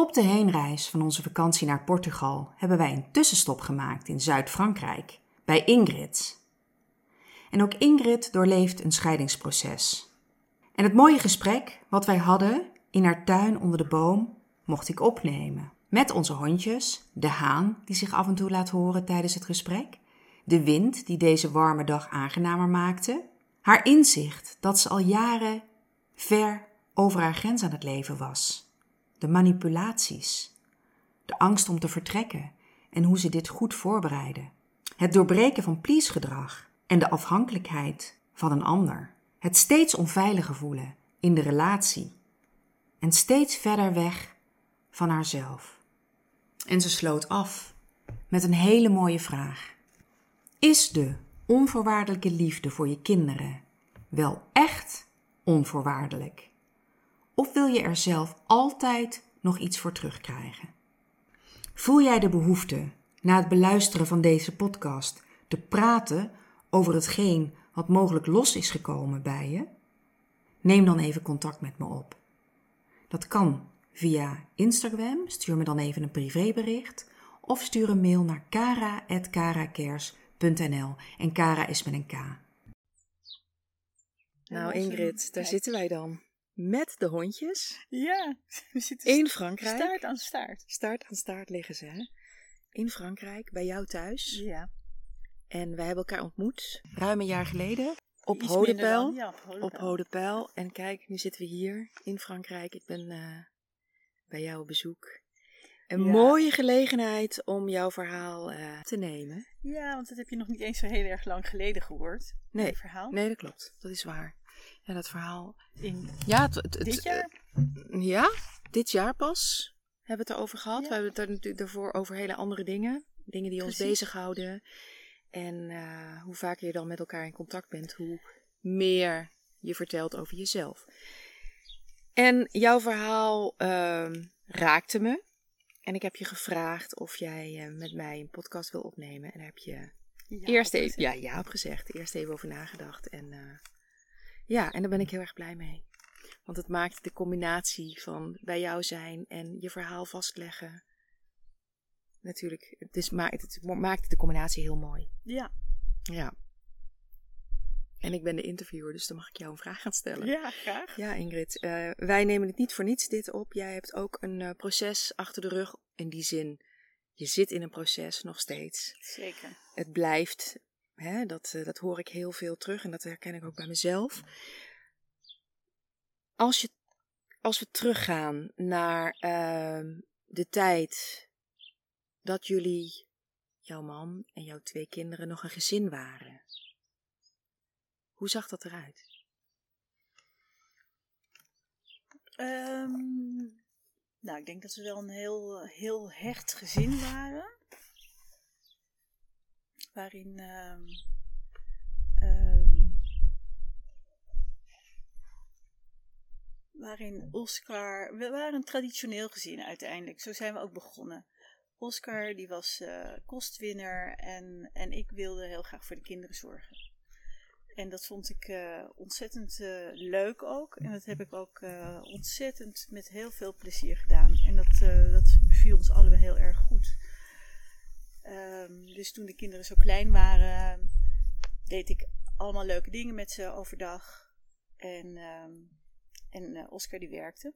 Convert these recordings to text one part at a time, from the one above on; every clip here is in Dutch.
Op de heenreis van onze vakantie naar Portugal hebben wij een tussenstop gemaakt in Zuid-Frankrijk, bij Ingrid. En ook Ingrid doorleeft een scheidingsproces. En het mooie gesprek wat wij hadden in haar tuin onder de boom mocht ik opnemen. Met onze hondjes, de haan die zich af en toe laat horen tijdens het gesprek, de wind die deze warme dag aangenamer maakte, haar inzicht dat ze al jaren ver over haar grens aan het leven was, de manipulaties, de angst om te vertrekken en hoe ze dit goed voorbereidde, het doorbreken van please-gedrag en de afhankelijkheid van een ander, het steeds onveilige voelen in de relatie en steeds verder weg van haarzelf. En ze sloot af met een hele mooie vraag. Is de onvoorwaardelijke liefde voor je kinderen wel echt onvoorwaardelijk? Of wil je er zelf altijd nog iets voor terugkrijgen? Voel jij de behoefte, na het beluisteren van deze podcast, te praten over hetgeen wat mogelijk los is gekomen bij je? Neem dan even contact met me op. Dat kan via Instagram, stuur me dan even een privébericht of stuur een mail naar kara.karacares.nl en Kara is met een K. Nou Ingrid, daar zitten wij dan. Met de hondjes. Ja, we zitten in Frankrijk. Staart aan staart. Staart aan staart liggen ze, hè? In Frankrijk, bij jou thuis. Ja. En wij hebben elkaar ontmoet, ruim een jaar geleden. Op Iets dan- ja, op Op Hodepijl. Hodepijl. En kijk, nu zitten we hier in Frankrijk. Ik ben eh, bij jou op bezoek. Een Ja. mooie gelegenheid om jouw verhaal eh, te nemen. Ja, want dat heb je nog niet eens zo heel erg lang geleden gehoord. Nee, verhaal. nee, dat klopt. Dat is waar. En dat verhaal. In Ja, het, dit jaar? eh, ja, dit jaar pas hebben we het erover gehad. Ja. We hebben het er natuurlijk daarvoor over hele andere dingen. Dingen die ons Precies. bezighouden. En eh, hoe vaker je dan met elkaar in contact bent, hoe meer je vertelt over jezelf. En jouw verhaal ehm, raakte me. En ik heb je gevraagd of jij eh, met mij een podcast wil opnemen. En daar heb je Ja, eerst even, ja, ja, op gezegd. Eerst even over nagedacht. En ja, en daar ben ik heel erg blij mee. Want het maakt de combinatie van bij jou zijn en je verhaal vastleggen. Natuurlijk, het, is, het maakt de combinatie heel mooi. Ja, Ja. En ik ben de interviewer, dus dan mag ik jou een vraag gaan stellen. ja, graag. Ja, Ingrid. eh, wij nemen het niet voor niets dit op. Jij hebt ook een eh, proces achter de rug. In die zin, je zit in een proces nog steeds. Zeker. Het blijft, hè, dat, eh, dat hoor ik heel veel terug en dat herken ik ook bij mezelf. Als, je, als we teruggaan naar ehm, de tijd dat jullie, jouw man en jouw twee kinderen, nog een gezin waren. Hoe zag dat eruit? Ehm, nou, ik denk dat we wel een heel, heel hecht gezin waren. Waarin. ehm, ehm, waarin Oscar. We waren traditioneel gezin uiteindelijk. Zo zijn we ook begonnen. Oscar die was eh, kostwinner en, en ik wilde heel graag voor de kinderen zorgen. En dat vond ik eh, ontzettend eh, leuk ook. En dat heb ik ook ontzettend met heel veel plezier gedaan. En dat, dat beviel ons allebei heel erg goed. Ehm, dus toen de kinderen zo klein waren, deed ik allemaal leuke dingen met ze overdag. En, ehm, en eh, Oscar die werkte.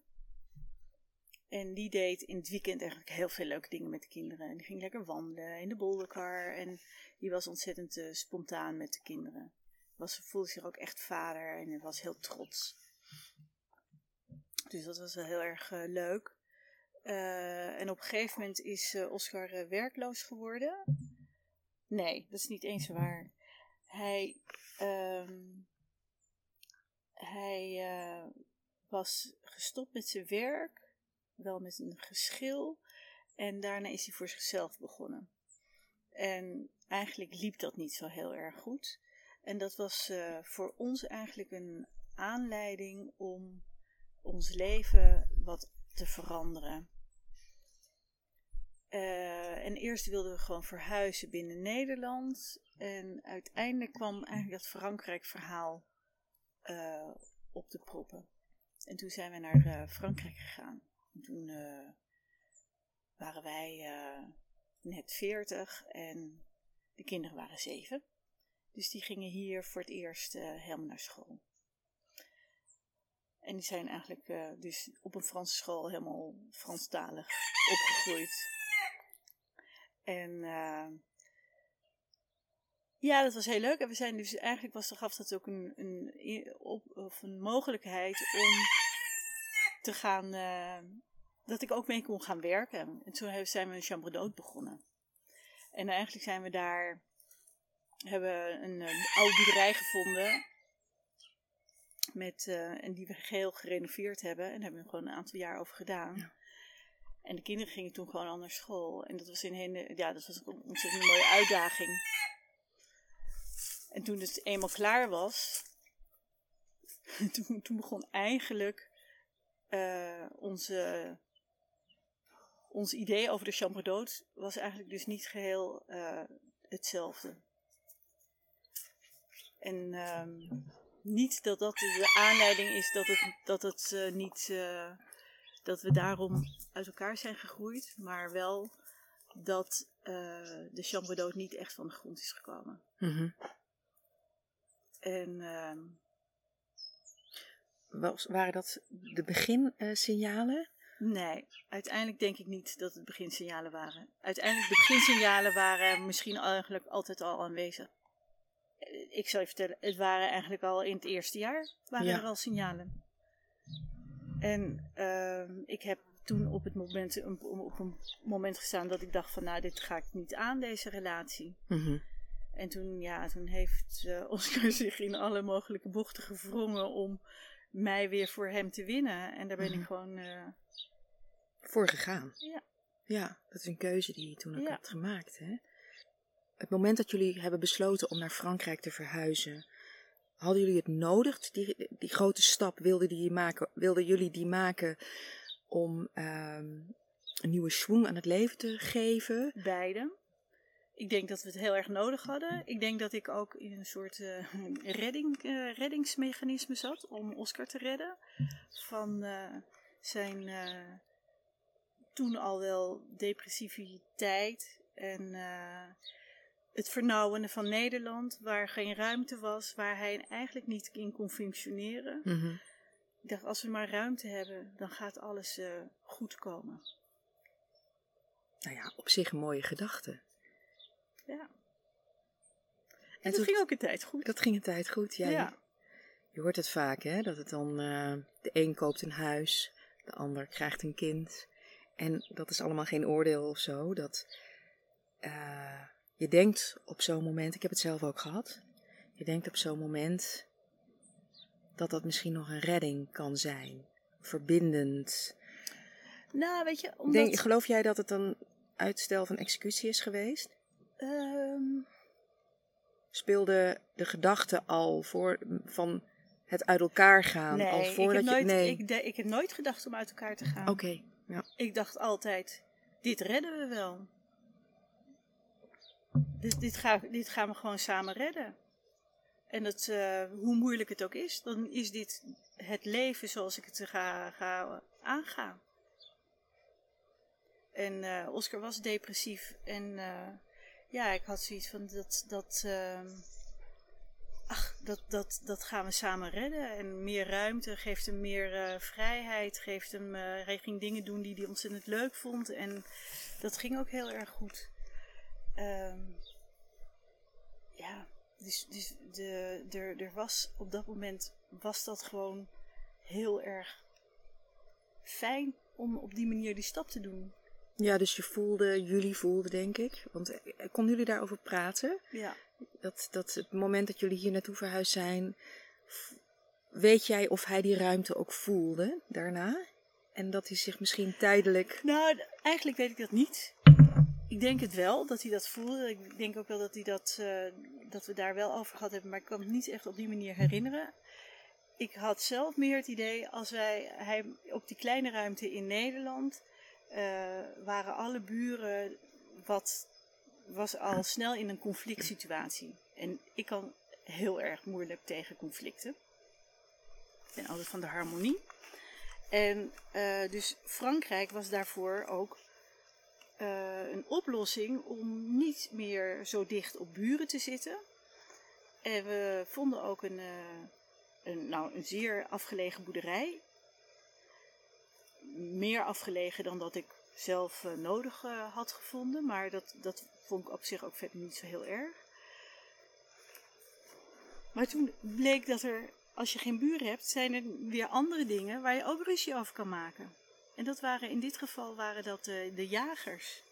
En die deed in het weekend eigenlijk heel veel leuke dingen met de kinderen. En die ging lekker wandelen in de bolderkar. En die was ontzettend eh, spontaan met de kinderen was, voelde zich ook echt vader en was heel trots. Dus dat was wel heel erg eh, leuk. Eh, en op een gegeven moment is eh, Oscar eh, werkloos geworden. Nee, dat is niet eens waar. Hij, ehm, hij was gestopt met zijn werk, wel met een geschil. En daarna is hij voor zichzelf begonnen. En eigenlijk liep dat niet zo heel erg goed. En dat was voor ons eigenlijk een aanleiding om ons leven wat te veranderen. Eh, en eerst wilden we gewoon verhuizen binnen Nederland. En uiteindelijk kwam eigenlijk dat Frankrijk-verhaal eh, op de proppen. En toen zijn we naar eh, Frankrijk gegaan. En toen waren wij net veertig en de kinderen waren zeven. Dus die gingen hier voor het eerst helemaal naar school. En die zijn eigenlijk dus op een Franse school helemaal Franstalig opgegroeid. En uh, ja, dat was heel leuk. En we zijn dus eigenlijk was er gaf dat ook een, een, op, of een mogelijkheid om te gaan, uh, dat ik ook mee kon gaan werken. En toen zijn we een chambre d'hôte begonnen. En eigenlijk zijn we daar, hebben een, oude boerderij gevonden met, uh, en die we geheel gerenoveerd hebben. En daar hebben we gewoon een aantal jaar over gedaan. En de kinderen gingen toen gewoon al naar school. En dat was, in hele, ja, dat was een ontzettend mooie uitdaging. En toen het eenmaal klaar was, toen, toen begon eigenlijk uh, onze, ons idee over de chambre d'hôte was eigenlijk dus niet geheel uh, hetzelfde. En um, niet dat dat de aanleiding is dat het, dat het uh, niet, dat we daarom uit elkaar zijn gegroeid, maar wel dat uh, de chambre niet echt van de grond is gekomen. Mm -hmm. En ehm, Was, waren dat de beginsignalen? Nee, uiteindelijk denk ik niet dat het beginsignalen waren. Uiteindelijk de beginsignalen waren misschien eigenlijk altijd al aanwezig ik zal je vertellen, het waren eigenlijk al in het eerste jaar waren er al signalen. En uh, ik heb toen op het moment, op een moment gestaan dat ik dacht van nou, dit ga ik niet aan, deze relatie. Mm En toen, ja, toen heeft uh, Oscar zich in alle mogelijke bochten gevrongen om mij weer voor hem te winnen. En daar ben mm -hmm. ik gewoon... Uh, voor gegaan. Ja. Ja, dat is een keuze die je toen ook ja. hebt gemaakt, hè? het moment dat jullie hebben besloten om naar Frankrijk te verhuizen, hadden jullie het nodig? Die, die grote stap wilden, die maken, wilden jullie die maken om um, een nieuwe schwung aan het leven te geven? Beide. Ik denk dat we het heel erg nodig hadden. Ik denk dat ik ook in een soort uh, redding, uh, reddingsmechanisme zat om Oscar te redden van uh, zijn toen al wel depressiviteit en het vernauwen van Nederland, waar geen ruimte was, waar hij eigenlijk niet in kon functioneren. Mm Ik dacht, als we maar ruimte hebben, dan gaat alles uh, goed komen. Nou ja, op zich een mooie gedachte. Ja. En, dat ging ook een tijd goed. Dat ging een tijd goed, ja. ja. Je, hoort het vaak, hè, dat het dan, uh, de een koopt een huis, de ander krijgt een kind. En dat is allemaal geen oordeel of zo, dat... Uh, je denkt op zo'n moment, ik heb het zelf ook gehad, je denkt op zo'n moment dat dat misschien nog een redding kan zijn. Verbindend. Nou, weet je, omdat... Denk, geloof jij dat het een uitstel van executie is geweest? Um... Speelde de gedachte al voor, van het uit elkaar gaan? Nee, al voordat ik, heb nooit, je, nee. ik, de, ik heb nooit gedacht om uit elkaar te gaan. Oké, okay, ja. Ik dacht altijd, dit redden we wel. Dit, dit, dit gaan we gewoon samen redden. En dat, uh, hoe moeilijk het ook is, dan is dit het leven zoals ik het ga, ga aangaan. En uh, Oscar was depressief. En uh, ja, ik had zoiets van dat. dat ehm, ach, dat, dat, dat gaan we samen redden. En meer ruimte geeft hem meer vrijheid. Geeft hem. hij ging dingen doen die hij ontzettend leuk vond. En dat ging ook heel erg goed. Um, ja, dus, dus de, er, er was op dat moment was dat gewoon heel erg fijn om op die manier die stap te doen. Ja, dus je voelde, jullie voelden denk ik. Want eh, konden jullie daarover praten? Ja. Dat, dat het moment dat jullie hier naartoe verhuisd zijn, weet jij of hij die ruimte ook voelde daarna? En dat hij zich misschien tijdelijk. Nou, eigenlijk weet ik dat niet. Ik denk het wel, dat hij dat voelde. Ik denk ook wel dat, hij dat, uh, dat we daar wel over gehad hebben, maar ik kan het niet echt op die manier herinneren. Ik had zelf meer het idee, als wij, hij op die kleine ruimte in Nederland, uh, waren alle buren wat, was al snel in een conflict situatie. En ik kan heel erg moeilijk tegen conflicten. Ik ben altijd van de harmonie. En uh, dus Frankrijk was daarvoor ook eh, een oplossing om niet meer zo dicht op buren te zitten. En we vonden ook een, eh, een, nou, een zeer afgelegen boerderij. Meer afgelegen dan dat ik zelf eh, nodig had gevonden, maar dat, dat vond ik op zich ook verder niet zo heel erg. Maar toen bleek dat er, als je geen buren hebt, zijn er weer andere dingen waar je ook ruzie over kan maken. En dat waren in dit geval waren dat de, de jagers.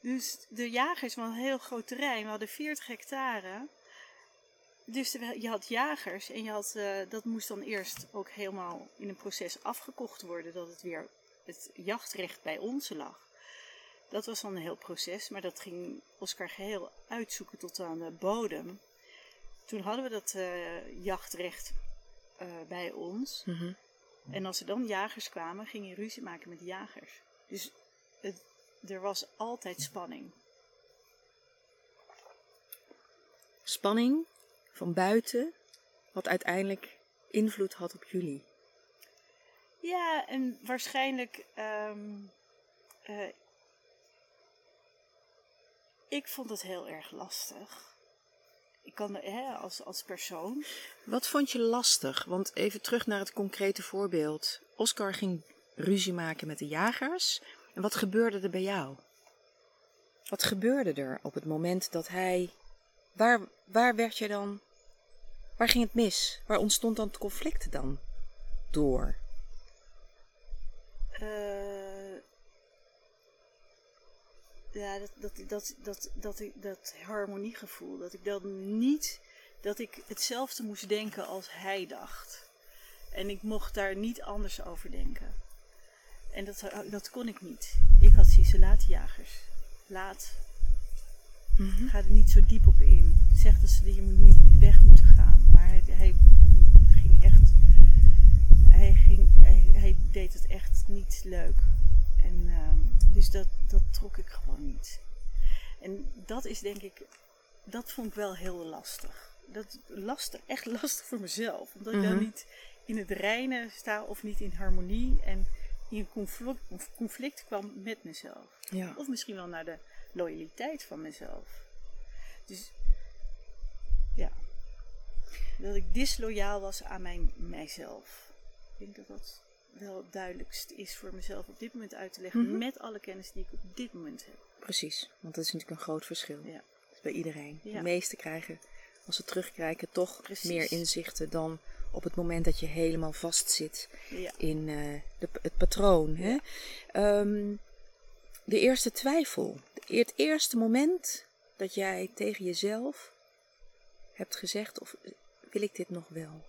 Dus de jagers van een heel groot terrein, we hadden 40 hectare. Dus je had jagers en je had, eh, dat moest dan eerst ook helemaal in een proces afgekocht worden, dat het weer het jachtrecht bij ons lag. Dat was dan een heel proces, maar dat ging Oscar geheel uitzoeken tot aan de bodem. Toen hadden we dat eh, jachtrecht eh, bij ons. Mhm. En als er dan jagers kwamen, ging je ruzie maken met de jagers. Dus het, er was altijd spanning. Spanning van buiten, wat uiteindelijk invloed had op jullie. Ja, en waarschijnlijk. ehm, eh, ik vond het heel erg lastig. Ik kan hè, als, als persoon. Wat vond je lastig? Want even terug naar het concrete voorbeeld. Oscar ging ruzie maken met de jagers. En wat gebeurde er bij jou? Wat gebeurde er op het moment dat hij. Waar, waar werd je dan. Waar ging het mis? Waar ontstond dan het conflict dan? Door. eh, ja, dat, dat, dat, dat, dat, dat harmoniegevoel. Dat ik dan niet. Dat ik hetzelfde moest denken als hij dacht. En ik mocht daar niet anders over denken. En dat, dat kon ik niet. Ik had zoiets, laat. Laat. Ga er niet zo diep op in. Zeg dat ze hier niet weg moeten gaan. Maar hij, hij ging echt. Hij, ging, hij, hij deed het echt niet leuk. En ehm, dus dat, dat trok ik gewoon niet. En dat is denk ik. Dat vond ik wel heel lastig. Dat lastig, echt lastig voor mezelf. Omdat ik dan Mhm. niet in het reinen sta of niet in harmonie. En in conflict, conflict kwam met mezelf. Ja. Of misschien wel naar de loyaliteit van mezelf. Dus ja, dat ik disloyaal was aan mijn, mijzelf. Ik denk dat dat wel het duidelijkst is voor mezelf op dit moment uit te leggen. Mhm. Met alle kennis die ik op dit moment heb. Precies, want dat is natuurlijk een groot verschil. Ja. Dat is bij iedereen. Ja. De meesten krijgen, als ze terugkijken, toch Precies. meer inzichten dan op het moment dat je helemaal vastzit Ja. in eh, de, het patroon. Hè? Ehm, de eerste twijfel, het eerste moment dat jij tegen jezelf hebt gezegd, of wil ik dit nog wel?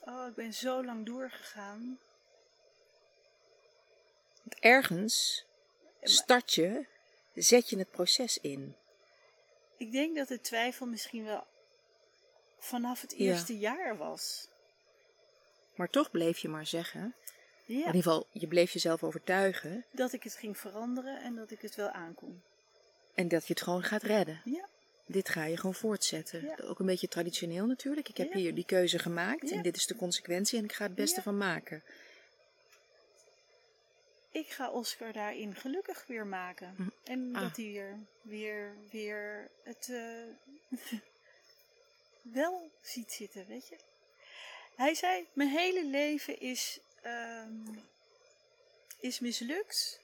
Oh, ik ben zo lang doorgegaan. Want ergens start je, zet je het proces in. Ik denk dat de twijfel misschien wel vanaf het Ja. eerste jaar was. Maar toch bleef je maar zeggen, Ja. in ieder geval, je bleef jezelf overtuigen Dat ik het ging veranderen en dat ik het wel aankon. en dat je het gewoon gaat redden. Ja. Dit ga je gewoon voortzetten. Ja. Ook een beetje traditioneel natuurlijk. Ik heb Ja. hier die keuze gemaakt Ja. en dit is de consequentie en ik ga het beste van maken. ik ga Oscar daarin gelukkig weer maken. Hm. En Ah. dat hij weer, weer, weer het eh, wel ziet zitten, weet je. Hij zei, mijn hele leven is, ehm, is mislukt,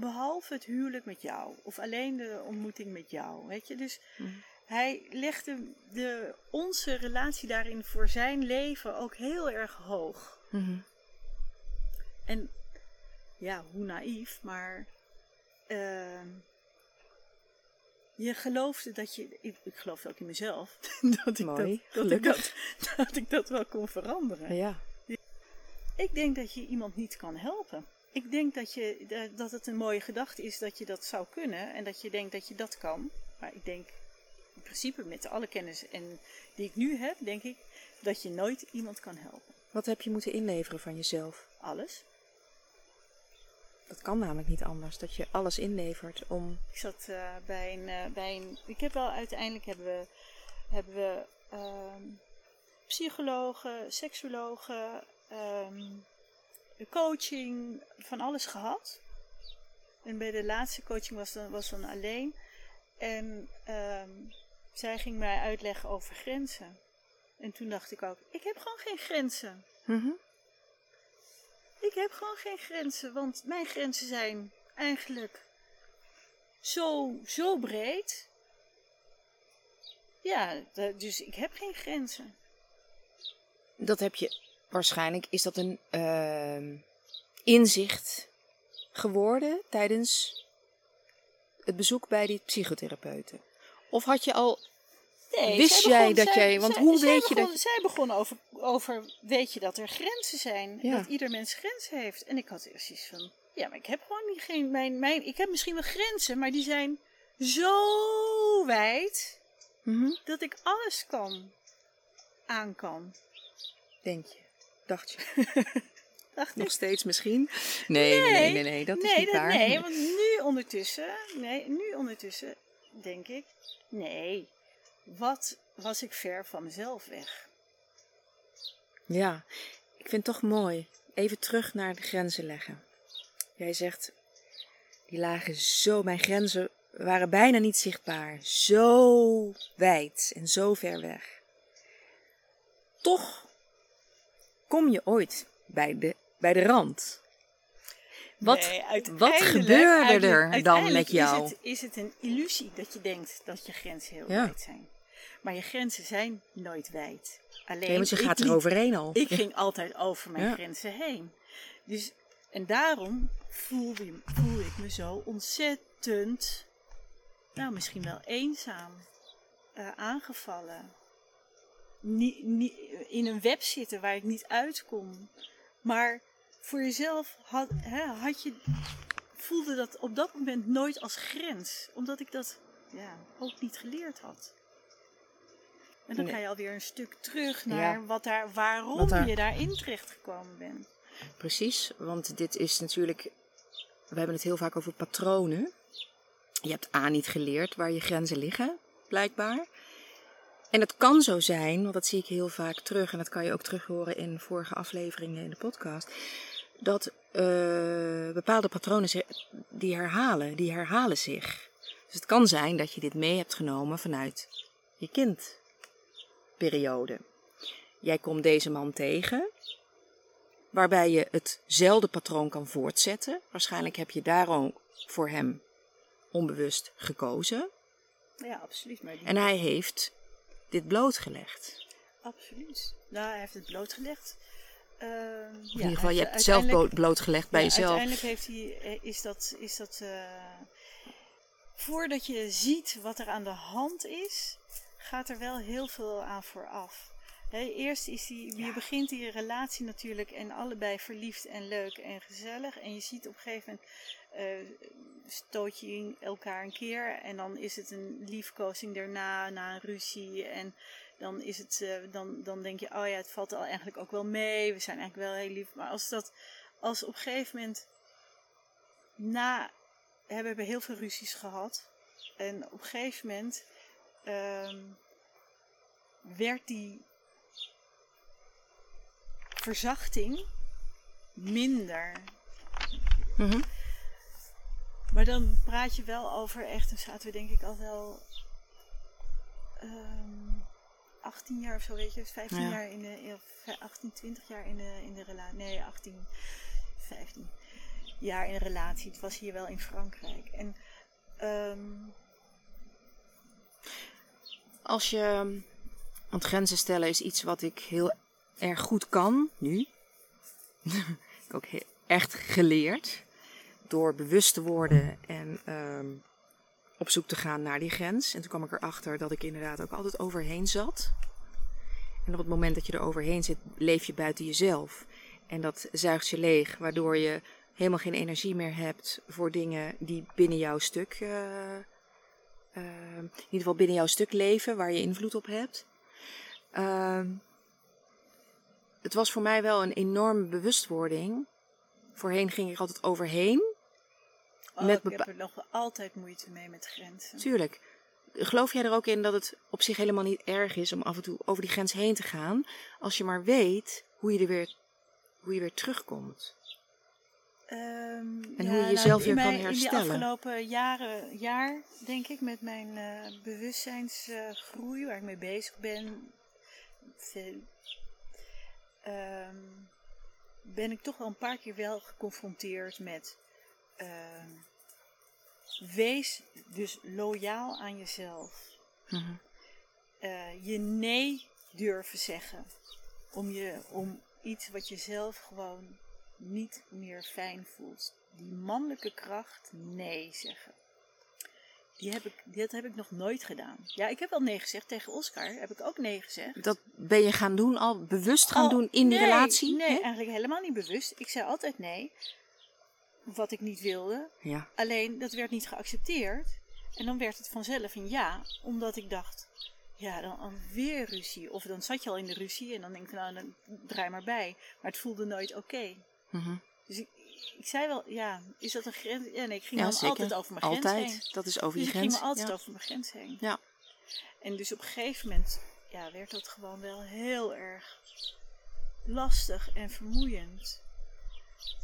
behalve het huwelijk met jou. Of alleen de ontmoeting met jou, weet je. Dus Hm. hij legde de, onze relatie daarin voor zijn leven ook heel erg hoog. Mhm. En ja, hoe naïef, maar ehm, je geloofde dat je, ik, ik geloofde ook in mezelf, dat ik, Mooi, dat, dat, ik dat, dat ik dat wel kon veranderen. Ja. Ik denk dat je iemand niet kan helpen. Ik denk dat, je, eh, dat het een mooie gedachte is dat je dat zou kunnen en dat je denkt dat je dat kan. Maar ik denk in principe met alle kennis en die ik nu heb, denk ik dat je nooit iemand kan helpen. Wat heb je moeten inleveren van jezelf? Alles. Dat kan namelijk niet anders, dat je alles inlevert om... Ik zat eh, bij, een, eh, bij een. Ik heb wel uiteindelijk hebben we, hebben we ehm, psychologen, seksologen, ehm, coaching, van alles gehad. En bij de laatste coaching was dan, was dan alleen. En ehm, zij ging mij uitleggen over grenzen. En toen dacht ik ook, ik heb gewoon geen grenzen. Mhm. Ik heb gewoon geen grenzen, want mijn grenzen zijn eigenlijk zo, zo breed. Ja, dus ik heb geen grenzen. Dat heb je waarschijnlijk. Is dat een ehm, inzicht geworden tijdens het bezoek bij die psychotherapeuten? Of had je al. Nee, Wist jij begon- dat zij- jij- want zij- hoe zij weet je dat Zij begon over, over, weet je dat er grenzen zijn? Ja. Dat ieder mens grenzen heeft. En ik had eerst zoiets van, ja, maar ik heb gewoon niet geen, mijn, mijn, ik heb misschien wel grenzen, maar die zijn zo wijd Mhm, dat ik alles kan, aan kan. Denk je? Dacht je? Dacht Nog steeds misschien? Nee, nee, nee, nee, nee, dat is niet waar. Nee, want nu ondertussen, nee, nu ondertussen denk ik, nee, wat was ik ver van mezelf weg? Ja, ik vind het toch mooi. Even terug naar de grenzen leggen. Jij zegt, die lagen zo, mijn grenzen waren bijna niet zichtbaar. Zo wijd en zo ver weg. Toch kom je ooit bij de, bij de rand. Wat, Nee, wat gebeurde er dan met jou? Is het, is het een illusie dat je denkt dat je grenzen heel Ja. wijd zijn. Maar je grenzen zijn nooit wijd. Alleen, Nee, want je gaat er overheen al. Ik ging altijd over mijn Ja. grenzen heen. Dus, en daarom voelde, voelde ik me zo ontzettend, nou misschien wel eenzaam, eh, aangevallen. In een web zitten waar ik niet uit kon. Maar voor jezelf had, hè, had je, voelde dat op dat moment nooit als grens. Omdat ik dat ja, ook niet geleerd had. En dan Nee. ga je alweer een stuk terug naar Ja. wat daar, waarom Wat daar- je daarin terecht gekomen bent. Precies, want dit is natuurlijk. We hebben het heel vaak over patronen. Je hebt A niet geleerd waar je grenzen liggen, blijkbaar. En het kan zo zijn, want dat zie ik heel vaak terug, en dat kan je ook terug horen in vorige afleveringen in de podcast. Dat eh, bepaalde patronen die herhalen, die herhalen zich. Dus het kan zijn dat je dit mee hebt genomen vanuit je kindperiode. Jij komt deze man tegen, waarbij je hetzelfde patroon kan voortzetten. Waarschijnlijk heb je daarom voor hem onbewust gekozen. Ja, absoluut. Maar die, En hij heeft dit blootgelegd. Absoluut. Nou, hij heeft het blootgelegd. Ehm, Of ja, in ieder geval, je hebt het zelf blootgelegd bij Ja, jezelf. Uiteindelijk heeft hij, eh, is dat, is dat eh, voordat je ziet wat er aan de hand is, gaat er wel heel veel aan vooraf. Hè, eerst is die, je begint die relatie natuurlijk en allebei verliefd en leuk en gezellig. En je ziet op een gegeven moment eh, stoot je elkaar een keer en dan is het een liefkozing daarna, na een ruzie. En dan, is het, eh, dan, dan denk je, oh ja, het valt al eigenlijk ook wel mee. We zijn eigenlijk wel heel lief. Maar als dat, als op een gegeven moment na, we hebben heel veel ruzies gehad. En op een gegeven moment ehm, werd die verzachting minder. Mhm. Maar dan praat je wel over echt, dan zaten we denk ik al wel ehm 18 jaar of zo, weet je, 15 Ja. jaar in de, in- of 18, 20 jaar in de, in de relatie. Nee, 18, 15 jaar in een relatie. Het was hier wel in Frankrijk. En ehm, Als je. Want grenzen stellen is iets wat ik heel erg goed kan nu. ik ook echt geleerd. Door bewust te worden en ehm, op zoek te gaan naar die grens. En toen kwam ik erachter dat ik inderdaad ook altijd overheen zat. En op het moment dat je er overheen zit, leef je buiten jezelf. En dat zuigt je leeg, waardoor je helemaal geen energie meer hebt voor dingen die binnen jouw stuk. eh, eh, in ieder geval binnen jouw stuk leven, waar je invloed op hebt. Ehm, het was voor mij wel een enorme bewustwording. Voorheen ging ik altijd overheen. Oh, Met ik bepa- heb er nog altijd moeite mee met grenzen. Tuurlijk. Geloof jij er ook in dat het op zich helemaal niet erg is om af en toe over die grens heen te gaan, als je maar weet hoe je er weer, hoe je weer terugkomt? Ehm, En ja, hoe je nou, jezelf in weer kan mijn- In herstellen. de afgelopen jaren, jaar, denk ik, met mijn eh, bewustzijnsgroei, waar ik mee bezig ben, ehm, ben ik toch wel een paar keer wel geconfronteerd met. Ehm, wees dus loyaal aan jezelf. Mhm. Eh, je nee durven zeggen. Om, je, om iets wat je zelf gewoon niet meer fijn voelt. Die mannelijke kracht nee zeggen. Die heb ik, dat heb ik nog nooit gedaan. Ja, ik heb wel nee gezegd tegen Oscar. Heb ik ook nee gezegd. Dat ben je gaan doen, al bewust gaan Al- doen in die nee, relatie? Nee, hè? eigenlijk helemaal niet bewust. Ik zei altijd nee. Wat ik niet wilde. Ja. Alleen dat werd niet geaccepteerd. En dan werd het vanzelf een ja, omdat ik dacht, ja, dan, weer ruzie. Of dan zat je al in de ruzie en dan denk ik, nou, dan draai maar bij. Maar het voelde nooit oké. Mhm. Dus ik, ik zei wel, ja, is dat een grens? Ja, nee, ik ging Ja, dan altijd over mijn grens Altijd. heen. Dat is over Dus je ik grens. ging me altijd ja. over mijn grens heen. Ja. En dus op een gegeven moment ja, werd dat gewoon wel heel erg lastig en vermoeiend.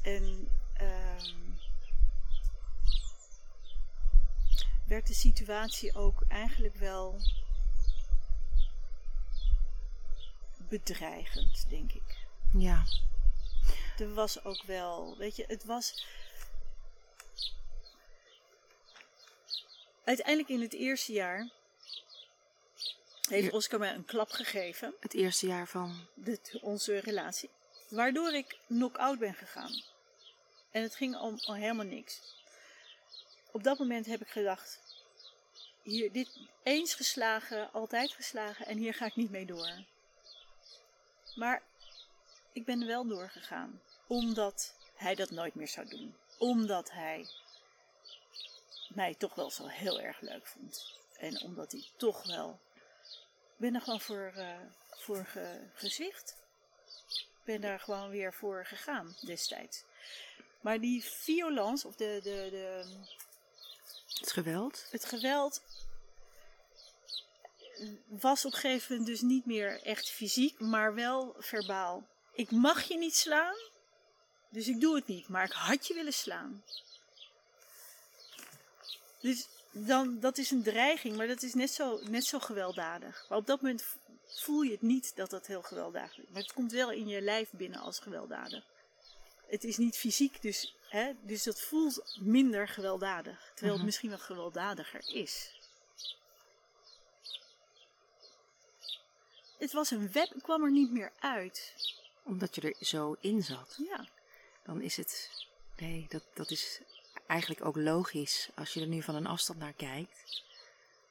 En ehm, werd de situatie ook eigenlijk wel bedreigend, denk ik. ja. Er was ook wel, weet je, het was. Uiteindelijk in het eerste jaar heeft. Oscar mij een klap gegeven, Het eerste jaar van. de, onze relatie, waardoor ik knock-out ben gegaan. En het ging om, helemaal niks. Op dat moment heb ik gedacht, hier, dit eens geslagen, altijd geslagen en hier ga ik niet mee door. Maar ik ben wel doorgegaan, omdat hij dat nooit meer zou doen. Omdat hij mij toch wel zo heel erg leuk vond. En omdat hij toch wel. Ik ben er gewoon voor, eh, voor ge, gezicht. Ik ben daar gewoon weer voor gegaan destijds. Maar die violence, of de, de, de, Het geweld. het geweld was op een gegeven moment dus niet meer echt fysiek, maar wel verbaal. Ik mag je niet slaan, dus ik doe het niet, maar ik had je willen slaan. Dus dan, dat is een dreiging, maar dat is net zo, net zo gewelddadig. Maar op dat moment voel je het niet dat dat heel gewelddadig is. Maar het komt wel in je lijf binnen als gewelddadig. Het is niet fysiek, dus, hè, dus dat voelt minder gewelddadig. Terwijl het Mhm. misschien wel gewelddadiger is. Het was een web, kwam er niet meer uit. Omdat je er zo in zat. Ja, Dan is het. Nee, dat, dat is eigenlijk ook logisch als je er nu van een afstand naar kijkt.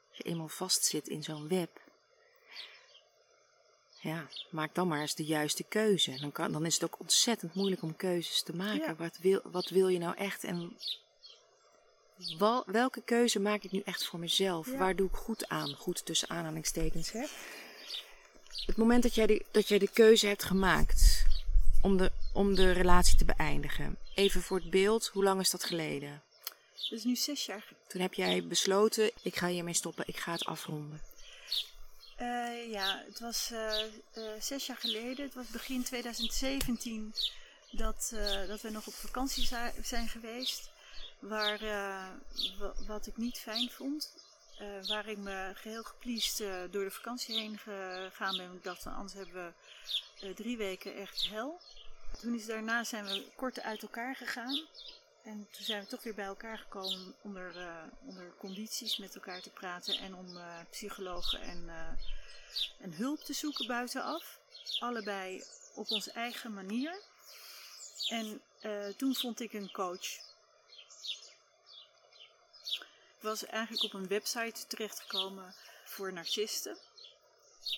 Als je eenmaal vastzit in zo'n web. Ja, maak dan maar eens de juiste keuze. Dan, kan, dan is het ook ontzettend moeilijk om keuzes te maken. Ja. Wat, wil, wat wil je nou echt? En wel- welke keuze maak ik nu echt voor mezelf? Ja. Waar doe ik goed aan? Goed tussen aanhalingstekens. Hè? Het moment dat jij, de, dat jij de keuze hebt gemaakt om de, om de relatie te beëindigen. Even voor het beeld, hoe lang is dat geleden? dat is nu zes jaar Toen heb jij besloten, ik ga hiermee stoppen, ik ga het afronden. Eh, ja, het was eh, eh, zes jaar geleden. Het was begin 2017 dat, dat we nog op vakantie zi- zijn geweest. Waar, wa- wat ik niet fijn vond. Waar ik me geheel eh, door de vakantie heen gegaan ben. Ik dacht, anders hebben we drie weken echt hel. Toen is daarna zijn we kort uit elkaar gegaan. En toen zijn we toch weer bij elkaar gekomen onder, eh, onder condities met elkaar te praten en om eh, psychologen en, eh, en hulp te zoeken buitenaf. Allebei op onze eigen manier. En toen vond ik een coach. Ik was eigenlijk op een website terechtgekomen voor narcisten.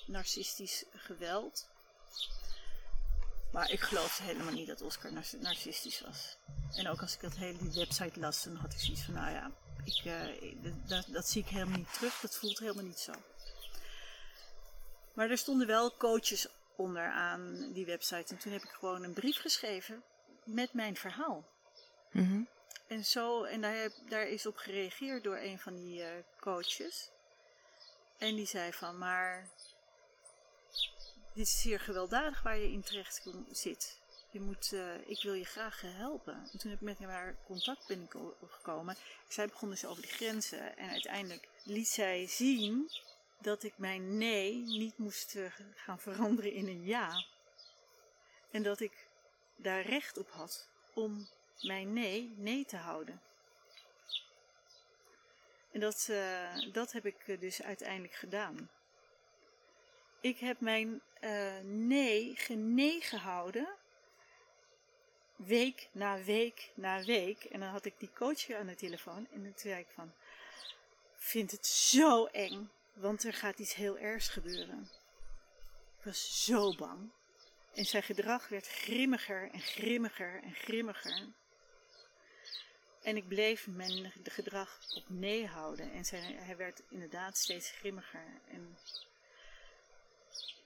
Narcistisch geweld. Maar ik geloofde helemaal niet dat Oscar nar- narcistisch was. En ook als ik dat hele die website las, dan had ik zoiets van, nou ja, ik, eh, dat, dat zie ik helemaal niet terug. Dat voelt helemaal niet zo. Maar er stonden wel coaches onder aan die website. En toen heb ik gewoon een brief geschreven met mijn verhaal. Mhm. En, zo, en daar, heb, daar is op gereageerd door een van die eh, coaches. En die zei van, maar dit is zeer gewelddadig waar je in terecht zit. je moet, eh, ik wil je graag helpen. En toen heb ik met haar contact opgekomen. Zij begon dus over die grenzen. En uiteindelijk liet zij zien dat ik mijn nee niet moest eh, gaan veranderen in een ja. En dat ik daar recht op had om mijn nee nee te houden. En dat, uh, dat heb ik dus uiteindelijk gedaan. Ik heb mijn uh, nee genee gehouden. Week na week na week. En dan had ik die coach aan de telefoon. En toen zei ik van, vind het zo eng. Want er gaat iets heel ergs gebeuren. Ik was zo bang. En zijn gedrag werd grimmiger en grimmiger en grimmiger. En ik bleef mijn gedrag op nee houden. En zijn, hij werd inderdaad steeds grimmiger. En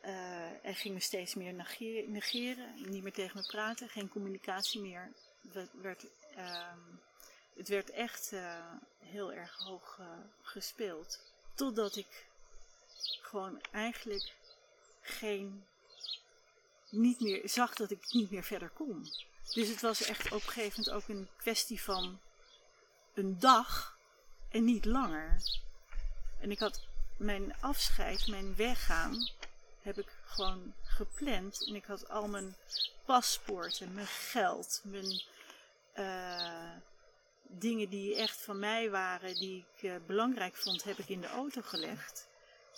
uh, er ging me steeds meer negeren, negeren, niet meer tegen me praten, geen communicatie meer. Het werd, uh, het werd echt uh, heel erg hoog uh, gespeeld. Totdat ik gewoon eigenlijk geen, niet meer, zag dat ik niet meer verder kon. Dus het was echt op een gegeven moment ook een kwestie van een dag en niet langer. En ik had mijn afscheid, mijn weggaan, heb ik gewoon gepland. En ik had al mijn paspoorten, mijn geld, mijn uh, dingen die echt van mij waren, die ik uh, belangrijk vond, heb ik in de auto gelegd.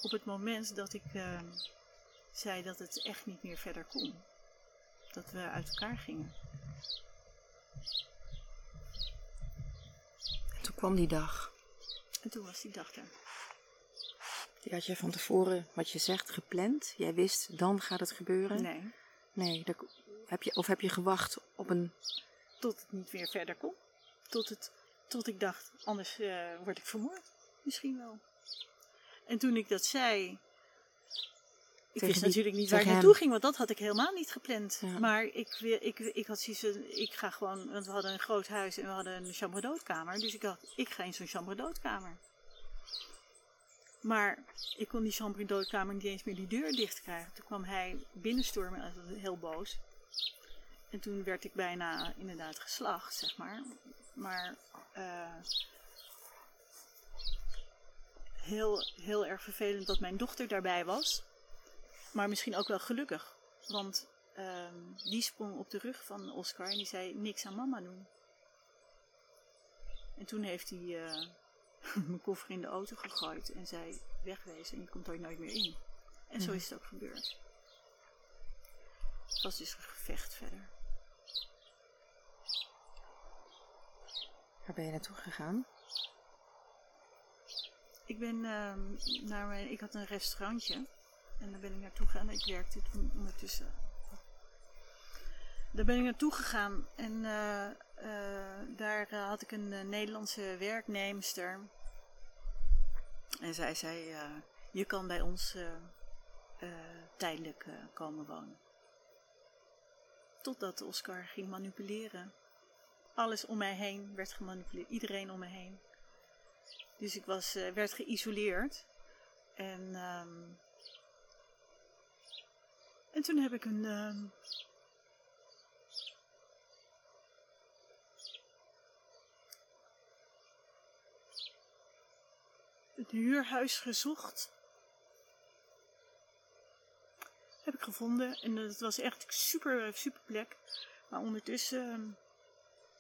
Op het moment dat ik uh, zei dat het echt niet meer verder kon. Dat we uit elkaar gingen. En toen kwam die dag. En toen was die dag er. Die had je van tevoren, wat je zegt, gepland? Jij wist, dan gaat het gebeuren? Nee. Nee, dat, heb je, of heb je gewacht op een... Tot het niet meer verder kon. Tot, het, tot ik dacht, anders uh, word ik vermoord. Misschien wel. En toen ik dat zei... Ik Tegen wist die- natuurlijk niet waar ik naartoe hem. ging, want dat had ik helemaal niet gepland. Ja. Maar ik, ik, ik had zoiets van, ik ga gewoon, want we hadden een groot huis en we hadden een chambre d'hôtekamer. Dus ik dacht, ik ga in zo'n chambre d'hôtekamer. Maar ik kon die chambre d'hôtekamer niet eens meer die deur dicht krijgen. Toen kwam hij binnenstormen en heel boos. En toen werd ik bijna inderdaad geslacht, zeg maar. Maar eh, heel, heel erg vervelend dat mijn dochter daarbij was. Maar misschien ook wel gelukkig. Want ehm, die sprong op de rug van Oscar en die zei niks aan mama doen. En toen heeft hij eh, mijn koffer in de auto gegooid en zei wegwezen en je komt er nooit meer in. En zo Mhm. is het ook gebeurd. Het was dus een gevecht verder. Waar ben je naartoe gegaan? Ik ben ehm, naar mijn, ik had een restaurantje en daar ben ik naartoe gegaan. Ik werkte toen ondertussen. Daar ben ik naartoe gegaan en eh, eh, daar eh, had ik een Nederlandse werknemster. En zij zei, je kan bij ons tijdelijk komen wonen. Totdat Oscar ging manipuleren. Alles om mij heen werd gemanipuleerd. Iedereen om me heen. Dus ik was, werd geïsoleerd. En, ehm, en toen heb ik een. ehm, een huurhuis gezocht. Heb ik gevonden. En het was echt super, super plek. Maar ondertussen ehm,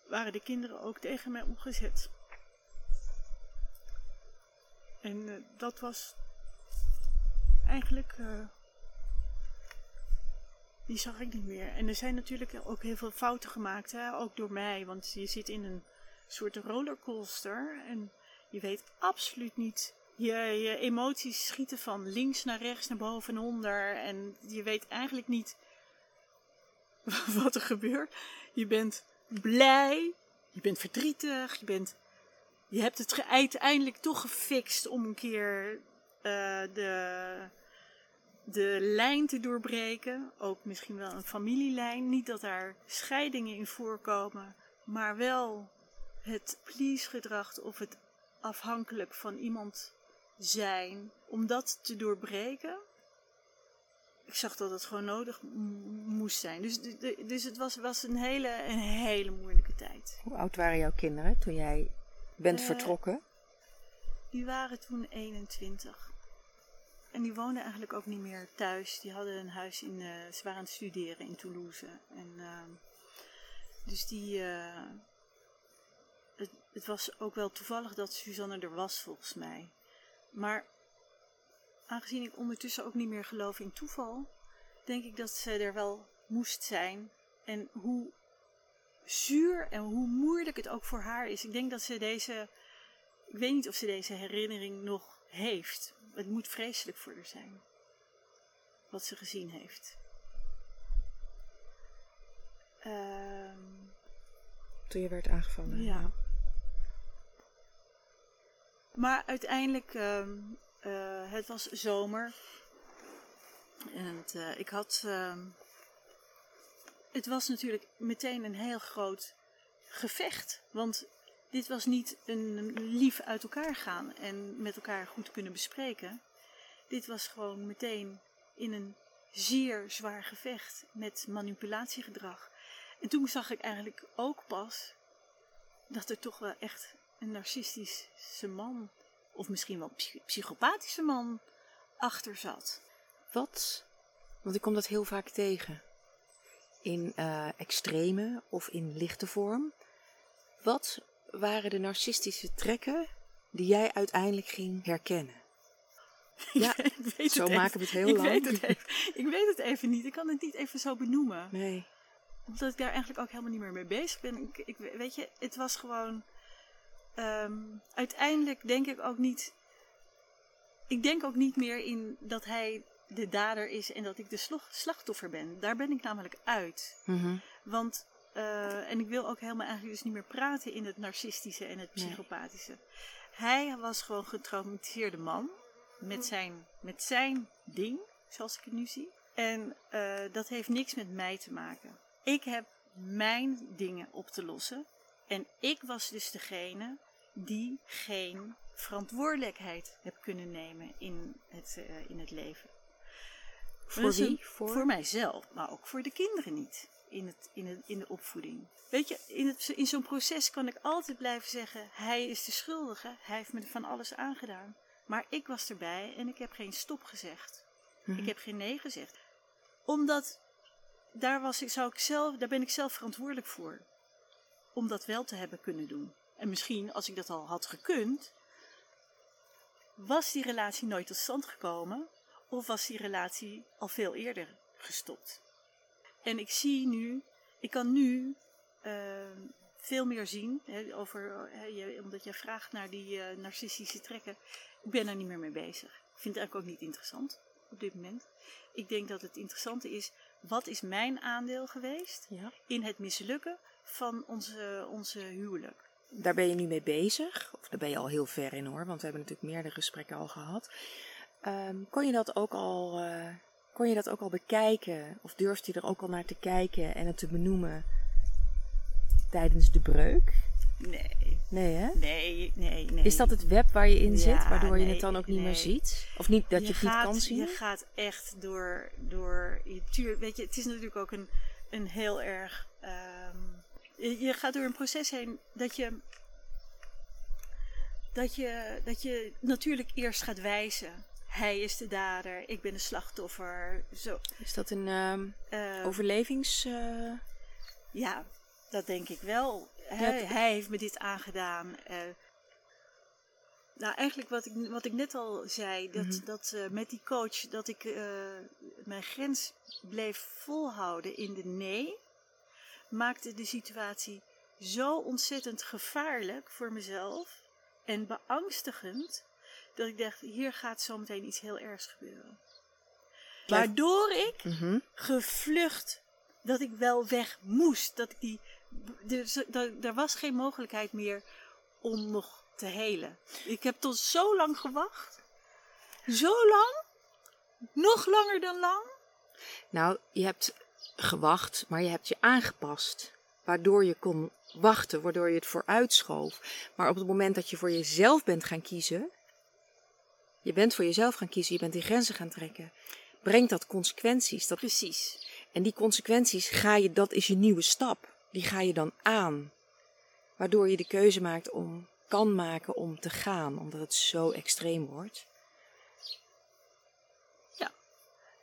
waren de kinderen ook tegen mij opgezet. En eh, dat was eigenlijk. eh, die zag ik niet meer. En er zijn natuurlijk ook heel veel fouten gemaakt, hè? ook door mij. Want je zit in een soort rollercoaster. En je weet absoluut niet. Je, je emoties schieten van links naar rechts, naar boven en onder. En je weet eigenlijk niet wat er gebeurt. Je bent blij, je bent verdrietig, je bent je hebt het uiteindelijk toch gefixt om een keer eh, de, de lijn te doorbreken. Ook misschien wel een familielijn. Niet dat daar scheidingen in voorkomen, maar wel het please-gedrag of het afhankelijk van iemand zijn. Om dat te doorbreken. ik zag dat het gewoon nodig moest zijn. Dus, dus het was, was een, hele, een hele moeilijke tijd. Hoe oud waren jouw kinderen toen jij bent uh, vertrokken? Die waren toen 21. En die woonden eigenlijk ook niet meer thuis. Die hadden een huis in. Uh, ze waren aan het studeren in Toulouse. En, uh, dus die. Het, was ook wel toevallig dat Suzanne er was, volgens mij. Maar aangezien ik ondertussen ook niet meer geloof in toeval, denk ik dat ze er wel moest zijn. En hoe zuur en hoe moeilijk het ook voor haar is. Ik denk dat ze deze. Ik weet niet of ze deze herinnering nog heeft. Het moet vreselijk voor haar zijn. Wat ze gezien heeft. Um, Toen je werd aangevallen. Ja. Maar uiteindelijk, um, uh, het was zomer. En uh, ik had. Um, het was natuurlijk meteen een heel groot gevecht. Want dit was niet een lief uit elkaar gaan en met elkaar goed kunnen bespreken. Dit was gewoon meteen in een zeer zwaar gevecht met manipulatiegedrag. En toen zag ik eigenlijk ook pas dat er toch wel echt een narcistische man, of misschien wel psychopathische man, achter zat. Wat? Want ik kom dat heel vaak tegen. In uh, extreme of in lichte vorm. Wat waren de narcistische trekken die jij uiteindelijk ging herkennen? Ja, zo maken we het heel ik lang. Weet het even, ik weet het even niet. Ik kan het niet even zo benoemen. Nee. Omdat ik daar eigenlijk ook helemaal niet meer mee bezig ben. Ik, ik weet je, het was gewoon. Um, uiteindelijk denk ik ook niet. Ik denk ook niet meer in dat hij de dader is en dat ik de slachtoffer ben. Daar ben ik namelijk uit. Mm -hmm. Want uh, en ik wil ook helemaal eigenlijk dus niet meer praten in het narcistische en het psychopathische. Nee. Hij was gewoon een getraumatiseerde man. Met zijn, met zijn ding, zoals ik het nu zie. En uh, dat heeft niks met mij te maken. Ik heb mijn dingen op te lossen. En ik was dus degene die geen verantwoordelijkheid heb kunnen nemen in het, uh, in het leven. Voor dus wie? Voor? voor mijzelf, maar ook voor de kinderen niet in, het, in, het, in de opvoeding. Weet je, in, het, in zo'n proces kan ik altijd blijven zeggen: hij is de schuldige, hij heeft me van alles aangedaan. Maar ik was erbij en ik heb geen stop gezegd. Mhm. Ik heb geen nee gezegd. Omdat daar, was ik, zou ik zelf, daar ben ik zelf verantwoordelijk voor. Om dat wel te hebben kunnen doen. En misschien, als ik dat al had gekund, was die relatie nooit tot stand gekomen. Of was die relatie al veel eerder gestopt. En ik zie nu, ik kan nu uh, veel meer zien, hè, over, hè, je, omdat jij vraagt naar die uh, narcistische trekken. Ik ben daar niet meer mee bezig. Ik vind het eigenlijk ook niet interessant op dit moment. Ik denk dat het interessante is, wat is mijn aandeel geweest ja. in het mislukken van onze, onze huwelijk? Daar ben je nu mee bezig, of daar ben je al heel ver in hoor, want we hebben natuurlijk meerdere gesprekken al gehad. Um, kon je dat ook al... Uh kon je dat ook al bekijken? Of durfde je er ook al naar te kijken en het te benoemen tijdens de breuk? Nee. Nee, hè? Nee, nee, nee. Is dat het web waar je in zit, Ja, waardoor je het dan ook niet nee. meer ziet? Of niet dat je, het gaat, niet kan zien? Je gaat echt door, door je tuur, weet je, het is natuurlijk ook een, een heel erg, ehm, je, gaat door een proces heen dat je, dat je, dat je natuurlijk eerst gaat wijzen. Hij is de dader, ik ben de slachtoffer. Zo. Is dat een ehm, Eh, overlevings... eh, Ja, dat denk ik wel. Hij, Ja, hij heeft me dit aangedaan. eh. nou, eigenlijk wat ik, wat ik net al zei, dat, Mhm. dat eh, met die coach, dat ik mijn grens bleef volhouden in de nee, maakte de situatie zo ontzettend gevaarlijk voor mezelf en beangstigend, dat ik dacht, hier gaat zometeen iets heel ergs gebeuren. Waardoor ik mhm. gevlucht dat ik wel weg moest. Dat ik die, er, er was geen mogelijkheid meer om nog te helen. Ik heb tot zo lang gewacht. Zo lang. Nog langer dan lang. Nou, je hebt gewacht, maar je hebt je aangepast. Waardoor je kon wachten, waardoor je het vooruitschoof. Maar op het moment dat je voor jezelf bent gaan kiezen. Je bent voor jezelf gaan kiezen, je bent die grenzen gaan trekken. brengt dat consequenties. Dat, Precies. en die consequenties ga je, dat is je nieuwe stap. Die ga je dan aan. Waardoor je de keuze maakt om, kan maken om te gaan, omdat het zo extreem wordt.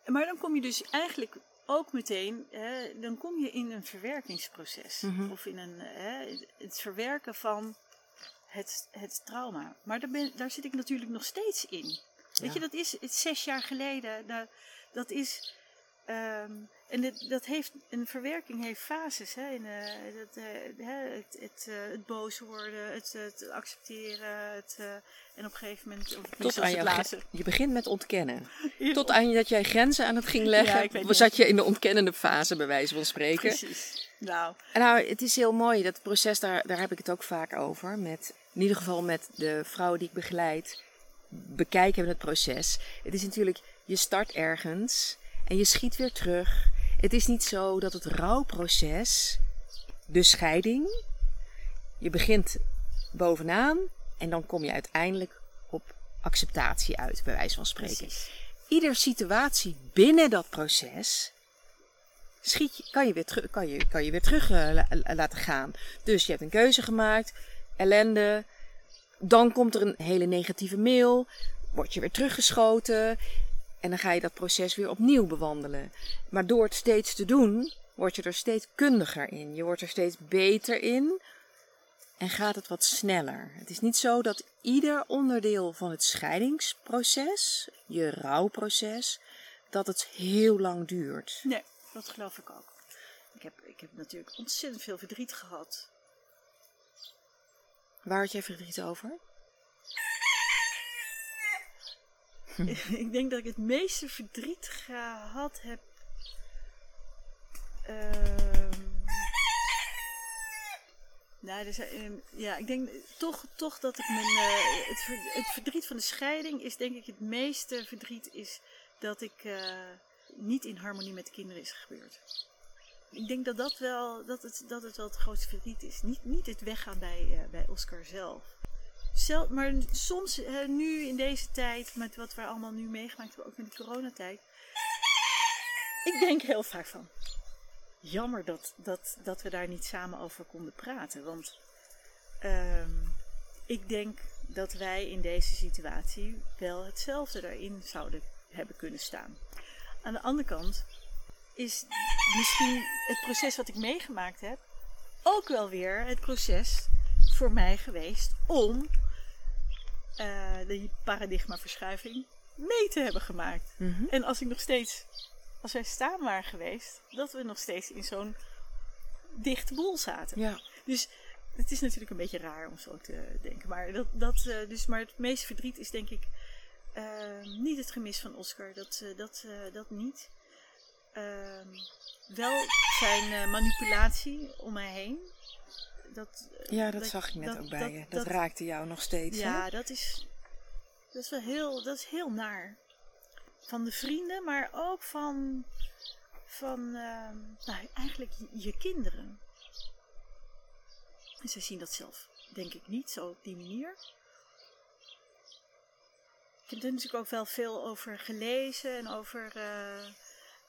Maar dan kom je dus eigenlijk ook meteen, hè, dan kom je in een verwerkingsproces. Mhm. Of in een, hè, het verwerken van het, het trauma. Maar daar, ben, daar zit ik natuurlijk nog steeds in. Weet Ja. je, dat is het zes jaar geleden. Dat, dat is. Ehm, en dit, dat heeft, een verwerking heeft fases. Hè, in, eh, dat, eh, het, het, eh, het boos worden, het, het accepteren. Het, en op een gegeven moment. Of Tot aan laatste. Je begint met ontkennen. Tot aan dat jij grenzen aan het ging Ja, leggen, niet zat je in de ontkennende fase, bij wijze van spreken. Precies. Nou, En nou, het is heel mooi, dat proces, daar, daar heb ik het ook vaak over. Met, in ieder geval met de vrouwen die ik begeleid, bekijken we het proces. Het is natuurlijk, je start ergens en je schiet weer terug. Het is niet zo dat het rouwproces, de scheiding, je begint bovenaan en dan kom je uiteindelijk op acceptatie uit, bij wijze van spreken precies. ieder situatie binnen dat proces schiet je, kan, je weer teru- kan, je, kan je weer terug eh, la- la- laten gaan. Dus je hebt een keuze gemaakt, ellende. Dan komt er een hele negatieve mail, word je weer teruggeschoten. En dan ga je dat proces weer opnieuw bewandelen. Maar door het steeds te doen, word je er steeds kundiger in. Je wordt er steeds beter in. En gaat het wat sneller. Het is niet zo dat ieder onderdeel van het scheidingsproces, je rouwproces, dat het heel lang duurt. Nee, dat geloof ik ook. Ik heb, ik heb natuurlijk ontzettend veel verdriet gehad. Waar had jij verdriet over? ik denk dat ik het meeste verdriet gehad heb. Ehm, ja, ik denk toch, toch dat ik mijn. eh, het verdriet van de scheiding is denk ik het meeste verdriet is dat ik eh, niet in harmonie met de kinderen is gebeurd. Ik denk dat dat wel, dat het, dat het wel het grootste verdriet is. Niet, niet het weggaan bij, eh, bij Oscar zelf. Maar soms, eh, nu in deze tijd, met wat we allemaal nu meegemaakt hebben, ook in de coronatijd. Ik denk heel vaak van, jammer dat, dat, dat we daar niet samen over konden praten. Want ehm, ik denk dat wij in deze situatie wel hetzelfde daarin zouden hebben kunnen staan. Aan de andere kant is misschien het proces wat ik meegemaakt heb ook wel weer het proces voor mij geweest om eh die paradigmaverschuiving mee te hebben gemaakt. En als ik nog steeds, als wij staan waren geweest, dat we nog steeds in zo'n dichte boel zaten. Ja. Dus het is natuurlijk een beetje raar om zo te denken. Maar, dat, dat, eh, dus, maar het meeste verdriet is denk ik eh, niet het gemis van Oscar. Dat, eh, dat, dat niet. Ehm, wel zijn manipulatie om mij heen. Dat, eh, Ja, dat, zag ik net ook bij je. Dat, raakte jou nog steeds. hè? Ja, dat is, dat is wel heel, dat is heel naar. Van de vrienden, maar ook van, van ehm, nou, eigenlijk je, je kinderen. En zij zien dat zelf, denk ik, niet zo op die manier. Ik heb er natuurlijk ook wel veel over gelezen en over. eh,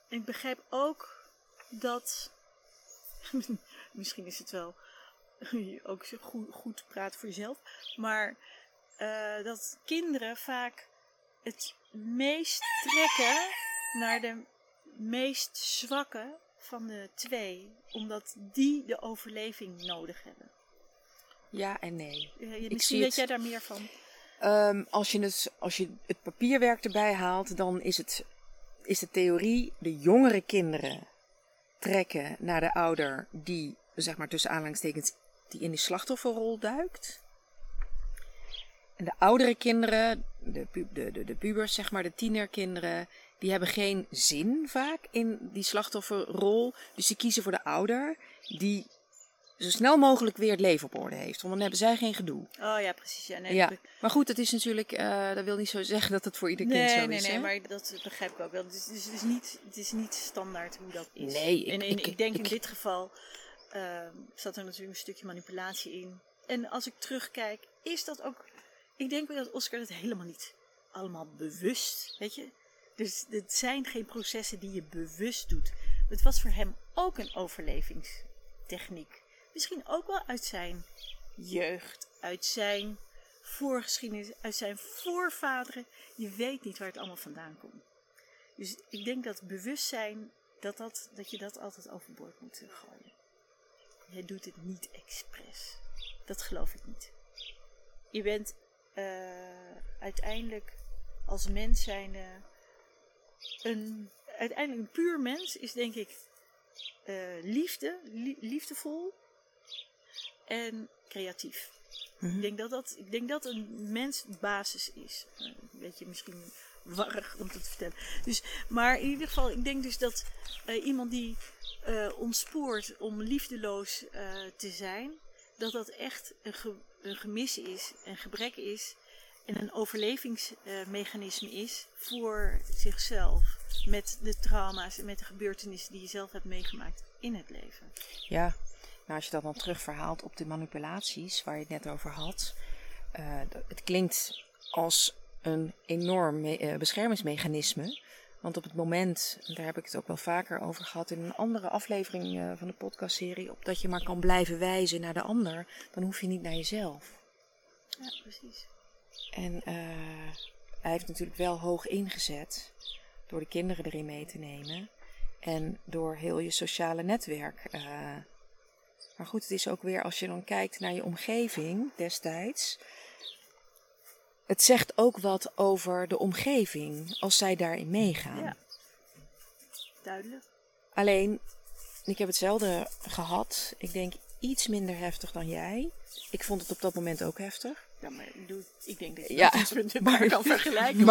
en ik begrijp ook dat. misschien is het wel ook zo goed, goed praten voor jezelf. Maar eh, dat kinderen vaak het meest trekken naar de meest zwakke van de twee. Omdat die de overleving nodig hebben. Ja en nee. Eh, je- zie misschien weet het. jij daar meer van. Ehm, als, je het, als je het papierwerk erbij haalt, dan is, het, is de theorie: de jongere kinderen trekken naar de ouder die, zeg maar tussen aanhalingstekens, die in die slachtofferrol duikt. En de oudere kinderen, de, pu- de, de, de pubers, zeg maar, de tienerkinderen, die hebben geen zin vaak in die slachtofferrol. Dus die kiezen voor de ouder die zo snel mogelijk weer het leven op orde heeft. Want dan hebben zij geen gedoe. Oh ja, precies. Ja, nee, Ja, maar goed, dat is natuurlijk, eh, dat wil niet zo zeggen dat het voor ieder kind nee, zo nee, is. nee, hè? maar dat begrijp ik ook wel. Dus, dus het, is niet, het is niet standaard hoe dat is. Nee, ik- en in, ik- ik, denk in dit geval ehm, zat er natuurlijk een stukje manipulatie in. En als ik terugkijk, is dat ook. Ik denk dat Oscar het helemaal niet allemaal bewust. Weet je, Dus het zijn geen processen die je bewust doet. Het was voor hem ook een overlevingstechniek. Misschien ook wel uit zijn jeugd, uit zijn voorgeschiedenis, uit zijn voorvaderen. Je weet niet waar het allemaal vandaan komt. Dus ik denk dat bewustzijn, dat, dat, dat je dat altijd overboord moet gooien. Hij doet het niet expres. Dat geloof ik niet. Je bent uh, uiteindelijk als mens zijn een, uiteindelijk een puur mens is denk ik uh, liefde, li liefdevol en creatief. Mhm. Ik, denk dat dat, ik denk dat een mens basis is. Een beetje misschien warrig om te vertellen. Dus, maar in ieder geval, ik denk dus dat uh, iemand die ontspoort om liefdeloos te zijn, dat dat echt een, een gemis is, een gebrek is en een overlevingsmechanisme is voor zichzelf. Met de trauma's en met de gebeurtenissen die je zelf hebt meegemaakt in het leven. Ja, nou als je dat dan terugverhaalt op de manipulaties waar je het net over had. Uh, het klinkt als een enorm uh, beschermingsmechanisme. Want op het moment, daar heb ik het ook wel vaker over gehad in een andere aflevering uh, van de podcastserie, op dat je maar kan blijven wijzen naar de ander, dan hoef je niet naar jezelf. Ja, precies. En uh, hij heeft natuurlijk wel hoog ingezet door de kinderen erin mee te nemen en door heel je sociale netwerk. Uh, maar goed, het is ook weer als je dan kijkt naar je omgeving destijds. Het zegt ook wat over de omgeving als zij daarin meegaan. Ja, duidelijk. Alleen, ik heb hetzelfde gehad. Ik denk iets minder heftig dan jij. Ik vond het op dat moment ook heftig. Ja, maar ik, doe, ik denk dat je Ja, dat met maar- elkaar kan vergelijken.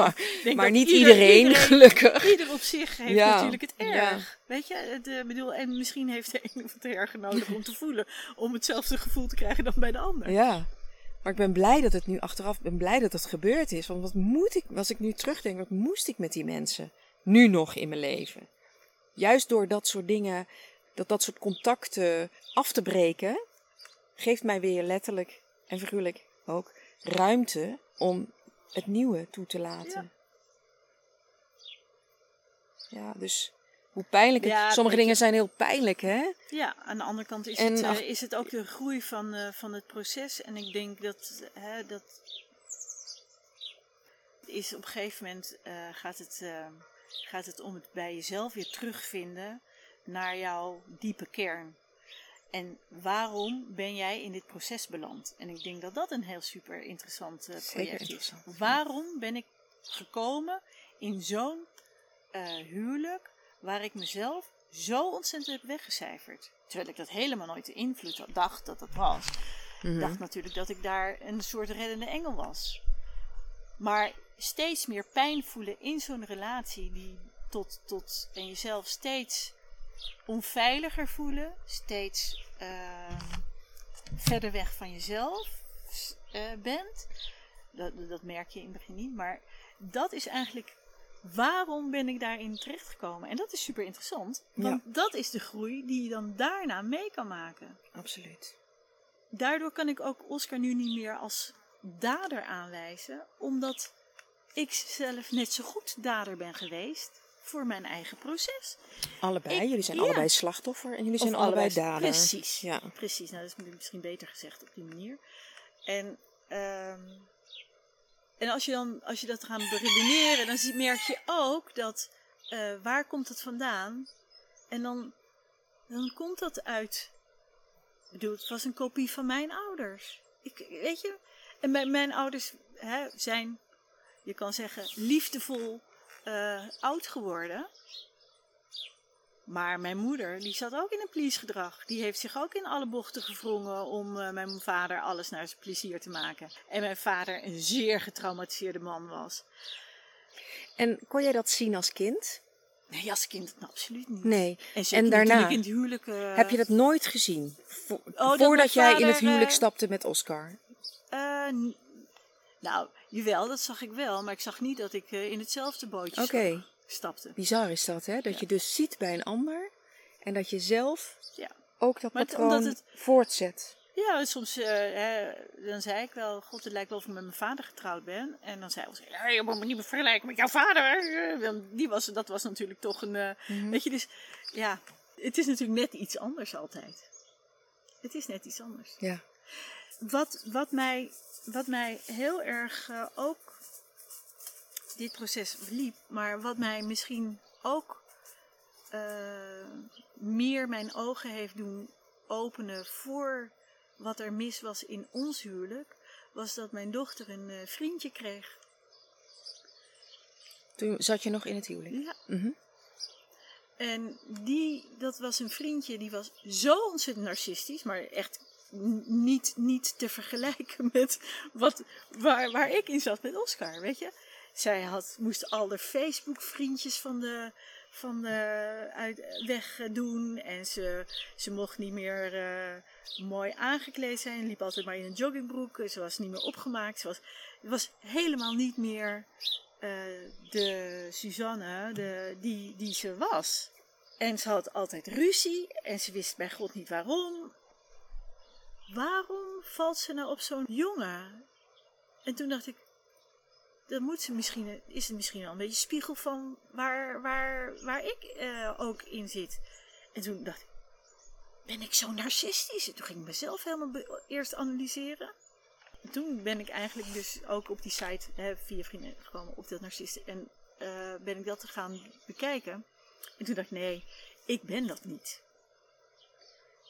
Maar, niet ieder- iedereen, gelukkig. Ieder op zich heeft Ja, natuurlijk het ja. erg. Weet je, het, eh, bedoel, en misschien heeft de een of het erg nodig om te voelen. Om hetzelfde gevoel te krijgen dan bij de ander. Ja. Maar ik ben blij dat het nu achteraf, ben blij dat het gebeurd is. Want wat moet ik, als ik nu terugdenk, wat moest ik met die mensen nu nog in mijn leven? Juist door dat soort dingen, dat dat soort contacten af te breken, geeft mij weer letterlijk en figuurlijk ook ruimte om het nieuwe toe te laten. Ja, dus hoe pijnlijk het, Ja, sommige dingen je. zijn heel pijnlijk, hè? Ja, aan de andere kant is, En het, eh, ach- is het ook de groei van, eh, van het proces. En ik denk dat, hè, dat is op een gegeven moment eh, gaat, het, gaat het om het bij jezelf weer terugvinden naar jouw diepe kern. En waarom ben jij in dit proces beland? En ik denk dat dat een heel super interessant project is. interessant. Waarom ben ik gekomen in zo'n huwelijk waar ik mezelf zo ontzettend heb weggecijferd? Terwijl ik dat helemaal nooit de invloed had, dacht dat dat was. Mhm. Ik dacht natuurlijk dat ik daar een soort reddende engel was. Maar steeds meer pijn voelen in zo'n relatie die tot, tot en jezelf steeds onveiliger voelen, steeds ehm, verder weg van jezelf eh, bent. Dat, dat merk je in het begin niet, maar dat is eigenlijk waarom ben ik daarin terechtgekomen. En dat is super interessant, want dat is de groei die je dan daarna mee kan maken Absoluut. daardoor kan ik ook Oscar nu niet meer als dader aanwijzen, omdat ik zelf net zo goed dader ben geweest voor mijn eigen proces. Allebei. Ik- jullie zijn ja. allebei slachtoffer en jullie zijn allebei- dader. Precies. Ja. Precies, nou dat is misschien beter gezegd op die manier. En, ehm, en als, je dan, als je dat gaat beredeneren, dan zie, merk je ook dat eh, waar komt het vandaan? En dan, dan komt dat uit. Ik bedoel, het was een kopie van mijn ouders. Ik, weet je, en mijn, mijn ouders hè, zijn, je kan zeggen, liefdevol eh, oud geworden. Maar mijn moeder, die zat ook in een please gedrag. Die heeft zich ook in alle bochten gevrongen om eh, mijn vader alles naar zijn plezier te maken. En mijn vader een zeer getraumatiseerde man was. En kon jij dat zien als kind? Nee, als kind absoluut niet. Nee. En, daarna? in het huwelijk... eh, Heb je dat nooit gezien? Vo- mijn voordat jij in het huwelijk eh, stapte met Oscar? nou, jawel, dat zag ik wel. Maar ik zag niet dat ik in hetzelfde bootje Oké. Stapte. Bizar is dat, hè? Dat Ja. je dus ziet bij een ander en dat je zelf Ja. ook dat Maar patroon omdat het- voortzet. Ja, soms uh, hè, dan zei ik wel, god, het lijkt wel of ik met mijn vader getrouwd ben. En dan zei hij, ja, je moet me niet meer vergelijken met jouw vader. Die was, dat was natuurlijk toch een, uh, mm weet je, dus ja, het is natuurlijk net iets anders altijd. Het is net iets anders. Ja. Wat, wat, mij, wat mij heel erg uh, ook dit proces liep, maar wat mij misschien ook meer mijn ogen heeft doen openen voor wat er mis was in ons huwelijk, was dat mijn dochter een uh, vriendje kreeg. Toen zat je nog in het huwelijk? Ja. Mm En die, dat was een vriendje die was zo ontzettend narcistisch, maar echt niet, niet te vergelijken met wat, waar, waar ik in zat met Oscar, weet je. Zij had, moest al de Facebook-vriendjes van de, van de, uit, weg doen. En ze, ze mocht niet meer uh, mooi aangekleed zijn. Liep altijd maar in een joggingbroek. Ze was niet meer opgemaakt. Ze was, was helemaal niet meer uh, de Suzanne de, die, die ze was. En ze had altijd ruzie. En ze wist bij God niet waarom. Waarom valt ze nou op zo'n jongen? En toen dacht ik, dan moet ze misschien, is het misschien al een beetje spiegel van waar, waar, waar ik uh, ook in zit. En toen dacht ik, ben ik zo narcistisch? En toen ging ik mezelf helemaal eerst analyseren. En toen ben ik eigenlijk dus ook op die site hè, via vrienden gekomen op dat narcisten. En uh, ben ik dat te gaan bekijken. En toen dacht ik, nee, ik ben dat niet.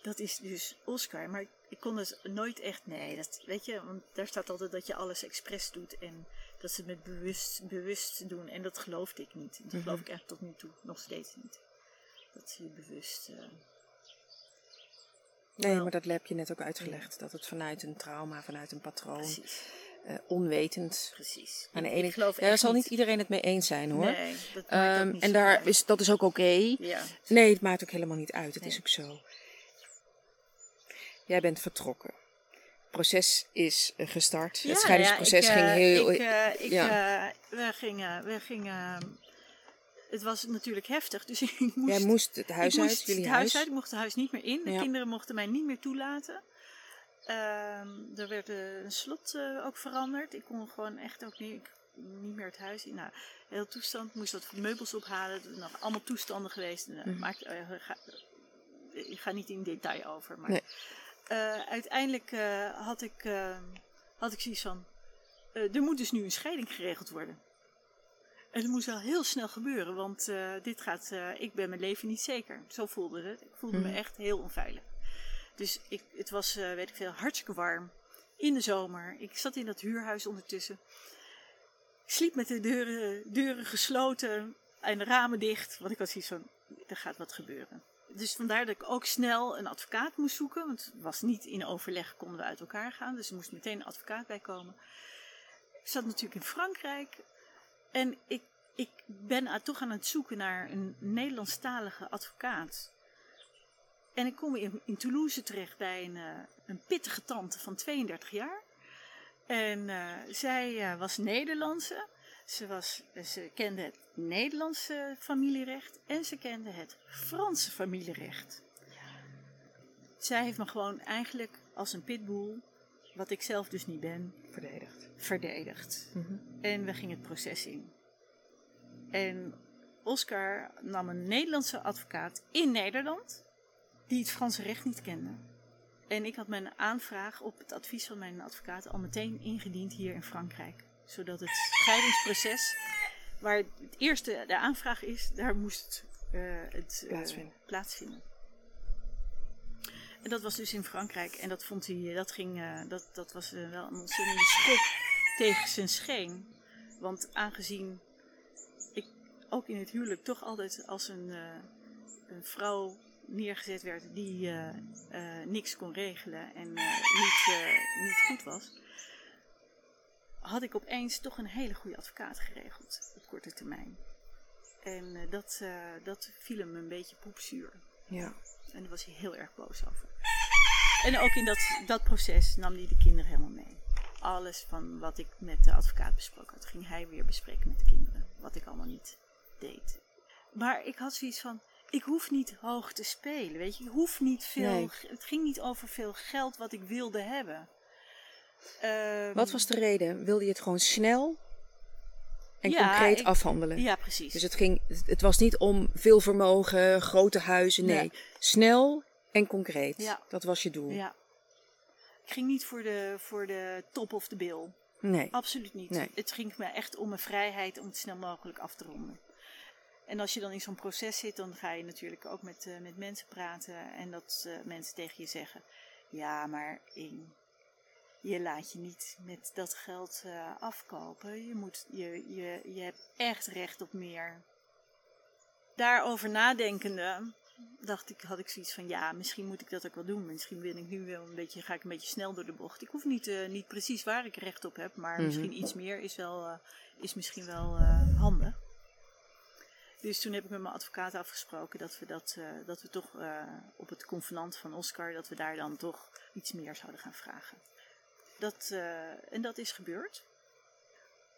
Dat is dus Oscar. Maar ik kon dus nooit echt, nee, dat, weet je, want daar staat altijd dat je alles expres doet. En dat ze het met bewust, bewust doen. En dat geloofde ik niet. Dat geloof ik echt tot nu toe nog steeds niet. Dat ze je bewust. Uh, nee, maar dat heb je net ook uitgelegd. Dat het vanuit een trauma, vanuit een patroon. Uh, onwetend. Precies. Aan de ene kant. Ja, daar zal niet iedereen het mee eens zijn hoor. Nee, dat um, en daar is, dat is ook oké. Okay. Ja. Nee, het maakt ook helemaal niet uit. Het nee. is ook zo. Jij bent vertrokken proces is eh, gestart. Ja, het scheidingsproces ja, ik, ging heel. Ik, uh, ik, ja. we gingen, we gingen. Het was natuurlijk heftig, dus ik moest. Jij moest het huis ik uit, moest jullie het huis uit. Ik mocht het huis niet meer in. De kinderen mochten mij niet meer toelaten. Um, er werd een slot ook veranderd. Ik kon gewoon echt ook niet, niet meer het huis in. Nou, heel toestand. Moest wat meubels ophalen. Er nog allemaal toestanden geweest. Mm. Maakt, ga, ik ga niet in detail over, maar. Nee. Uh, uiteindelijk uh, had, ik, uh, had ik zoiets van: er moet dus nu een scheiding geregeld worden. En het moest wel heel snel gebeuren, want dit gaat, ik ben mijn leven niet zeker. Zo voelde het. Ik voelde me echt heel onveilig. Dus ik, het was, weet ik veel, hartstikke warm. In de zomer. Ik zat in dat huurhuis ondertussen. Ik sliep met de deuren, deuren gesloten en de ramen dicht. Want ik had zoiets van: er gaat wat gebeuren dus vandaar dat ik ook snel een advocaat moest zoeken. Want het was niet in overleg, konden we uit elkaar gaan. Dus er moest meteen een advocaat bij komen. Ik zat natuurlijk in Frankrijk. En ik, ik ben toch aan het zoeken naar een Nederlandstalige advocaat. En ik kom in, in Toulouse terecht bij een, uh, een pittige tante van 32 jaar. En uh, zij uh, was Nederlandse. Ze, was, ze kende het Nederlandse familierecht en ze kende het Franse familierecht. Zij heeft me gewoon eigenlijk als een pitbull, wat ik zelf dus niet ben, verdedigd. verdedigd. Mm -hmm. En we gingen het proces in. En Oscar nam een Nederlandse advocaat in Nederland, die het Franse recht niet kende. En ik had mijn aanvraag op het advies van mijn advocaat al meteen ingediend hier in Frankrijk zodat het scheidingsproces, waar het eerste de aanvraag is, daar moest uh, het uh, plaatsvinden. plaatsvinden. En dat was dus in Frankrijk. En dat vond hij, dat ging, uh, dat, dat was wel een ontzettende schok tegen zijn scheen. Want aangezien ik ook in het huwelijk toch altijd als een, een vrouw neergezet werd die niks kon regelen en niet, niet goed was, had ik opeens toch een hele goede advocaat geregeld op korte termijn. En uh, dat, uh, dat viel hem een beetje poepzuur. Ja. En daar was hij heel erg boos over. En ook in dat, dat proces nam hij de kinderen helemaal mee. Alles van wat ik met de advocaat besproken had, ging hij weer bespreken met de kinderen. Wat ik allemaal niet deed. Maar ik had zoiets van, ik hoef niet hoog te spelen, weet je. Ik hoef niet veel, Nee. het ging niet over veel geld wat ik wilde hebben. Wat was de reden? Wilde je het gewoon snel en Ja, concreet ik- afhandelen? Ja, precies. Dus het, ging, het was niet om veel vermogen, grote huizen. Nee, Nee. snel en concreet. Ja. Dat was je doel. Ja. Ik ging niet voor de, voor de top of de bill. Nee. Absoluut niet. Nee. Het ging me echt om mijn vrijheid om het snel mogelijk af te ronden. En als je dan in zo'n proces zit, dan ga je natuurlijk ook met, eh, met mensen praten. En dat eh, mensen tegen je zeggen: Ja, maar Ing, je laat je niet met dat geld eh, afkopen. Je, moet, je, je, je hebt echt recht op meer. Daarover nadenkende, dacht ik, had ik zoiets van: Ja, misschien moet ik dat ook wel doen. Misschien ben ik nu wel een beetje, ga ik een beetje snel door de bocht. Ik hoef niet, eh, niet precies waar ik recht op heb, maar Mhm. misschien iets meer is, wel, eh, is misschien wel handig. Dus toen heb ik met mijn advocaat afgesproken dat we, dat, dat we toch op het convenant van Oscar, dat we daar dan toch iets meer zouden gaan vragen. Dat, eh, en dat is gebeurd.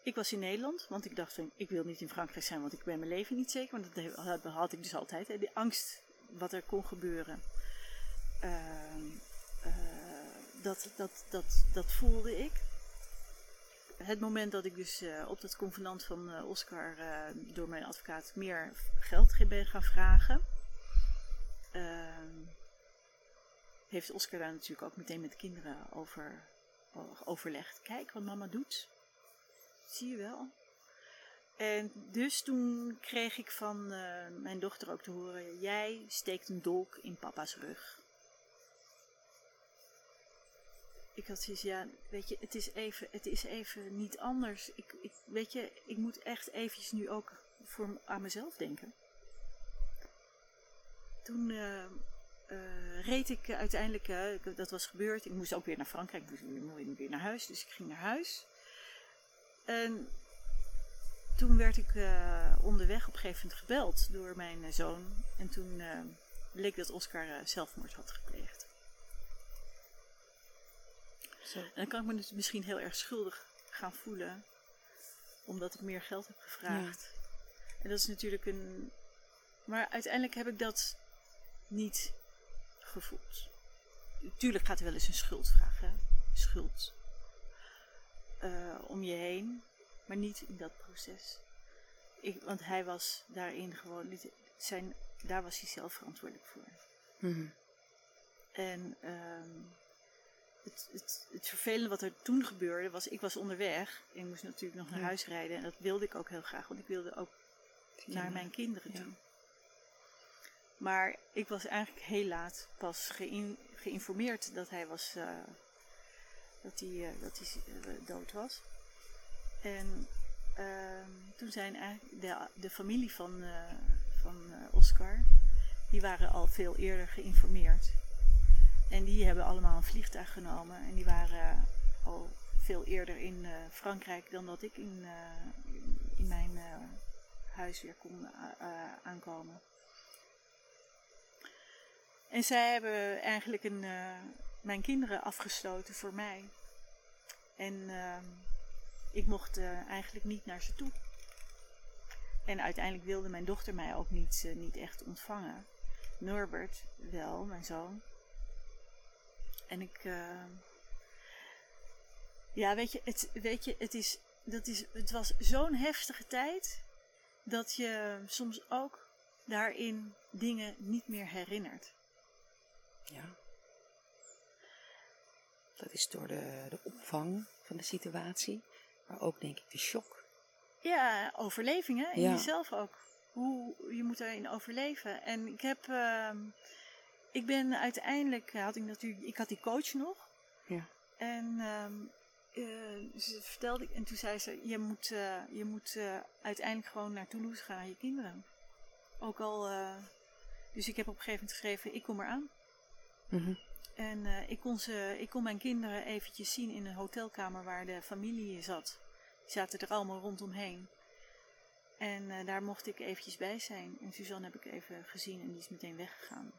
Ik was in Nederland, want ik dacht ik wil niet in Frankrijk zijn, want ik ben mijn leven niet zeker. Want dat had, ik dus altijd, hè, de angst wat er kon gebeuren. Ehm, eh, dat, dat, dat, dat voelde ik. Het moment dat ik dus eh, op dat convenant van Oscar door mijn advocaat meer geld ge- ben gaan vragen, ehm, heeft Oscar daar natuurlijk ook meteen met de kinderen over overlegd. Kijk wat mama doet. Zie je wel. En dus toen kreeg ik van eh, mijn dochter ook te horen: jij steekt een dolk in papa's rug. Ik had zoiets, ja, weet je, het is even, het is even niet anders. Ik, ik, weet je, ik moet echt eventjes nu ook voor, aan mezelf denken. Toen eh, eh, reed ik uiteindelijk, eh, dat was gebeurd, ik moest ook weer naar Frankrijk, ik moest weer- naar huis, dus ik ging naar huis. En toen werd ik eh, onderweg op een gegeven moment gebeld door mijn zoon. En toen bleek dat Oscar zelfmoord had gepleegd. Zo. En dan kan ik me dus misschien heel erg schuldig gaan voelen, omdat ik meer geld heb gevraagd. En dat is natuurlijk een. Maar uiteindelijk heb ik dat niet gevoeld. Tuurlijk gaat er wel eens een schuldvraag, hè? Schuld. eh, om je heen, maar niet in dat proces. Ik, want hij was daarin gewoon. niet- Zijn, daar was hij zelf verantwoordelijk voor. Mhm. En ehm, het, het, het vervelende wat er toen gebeurde was, ik was onderweg. En ik moest natuurlijk nog naar Ja. huis rijden. En dat wilde ik ook heel graag, want ik wilde ook naar mijn kinderen Ja. Maar ik was eigenlijk heel laat pas geïn- geïnformeerd dat hij was, eh, dat hij, eh, dat hij eh, dood was. En ehm, toen zijn eigenlijk de, familie van, van Oscar, die waren al veel eerder geïnformeerd. En die hebben allemaal een vliegtuig genomen en die waren al veel eerder in Frankrijk dan dat ik in, in, mijn huis weer kon aankomen. En zij hebben eigenlijk een, eh, mijn kinderen afgesloten voor mij. En ehm, ik mocht eh, eigenlijk niet naar ze toe. En uiteindelijk wilde mijn dochter mij ook niet, eh, niet echt ontvangen. Norbert wel, mijn zoon. En ik. eh, ja, weet je, het, weet je het, is, dat is, het was zo'n heftige tijd. dat je soms ook daarin dingen niet meer herinnert. Ja. Dat is door de, de opvang van de situatie, maar ook denk ik de shock. Ja, overleving hè, in Ja. jezelf ook. Hoe je moet daarin overleven. En ik heb, ehm, ik ben uiteindelijk, had ik natuurlijk, ik had die coach nog. Ja. En ehm, eh, ze vertelde ik, en toen zei ze, je moet, eh, je moet eh, uiteindelijk gewoon naar Toulouse gaan, je kinderen. Ook al, dus ik heb op een gegeven moment geschreven, ik kom eraan. Mhm. En eh, ik, kon ze, ik kon mijn kinderen eventjes zien in een hotelkamer waar de familie zat. Die zaten er allemaal rondomheen. En eh, daar mocht ik eventjes bij zijn. En Suzanne heb ik even gezien en die is meteen weggegaan.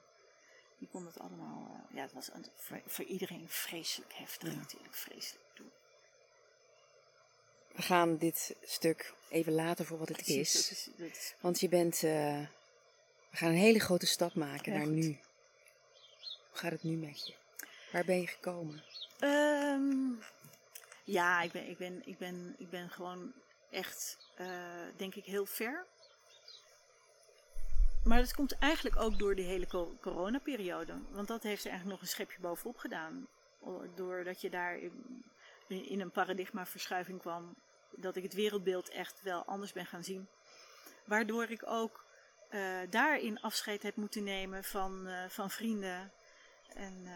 Die kon dat allemaal, eh, ja, het was een- voor, voor iedereen vreselijk heftig Ja. natuurlijk, vreselijk doen. We gaan dit stuk even laten voor wat het Precies, is. dat is, dat is Want je bent We gaan een hele grote stap maken naar nu. Gaat het nu met je? Waar ben je gekomen? Ehm, ja, ik ben, ik, ben, ik, ben, ik ben gewoon echt, eh, denk ik, heel ver. Maar dat komt eigenlijk ook door die hele co- coronaperiode. Want dat heeft er eigenlijk nog een schepje bovenop gedaan. Doordat je daar in, in een paradigmaverschuiving kwam. Dat ik het wereldbeeld echt wel anders ben gaan zien. Waardoor ik ook eh, daarin afscheid heb moeten nemen van, eh, van vrienden. En, eh,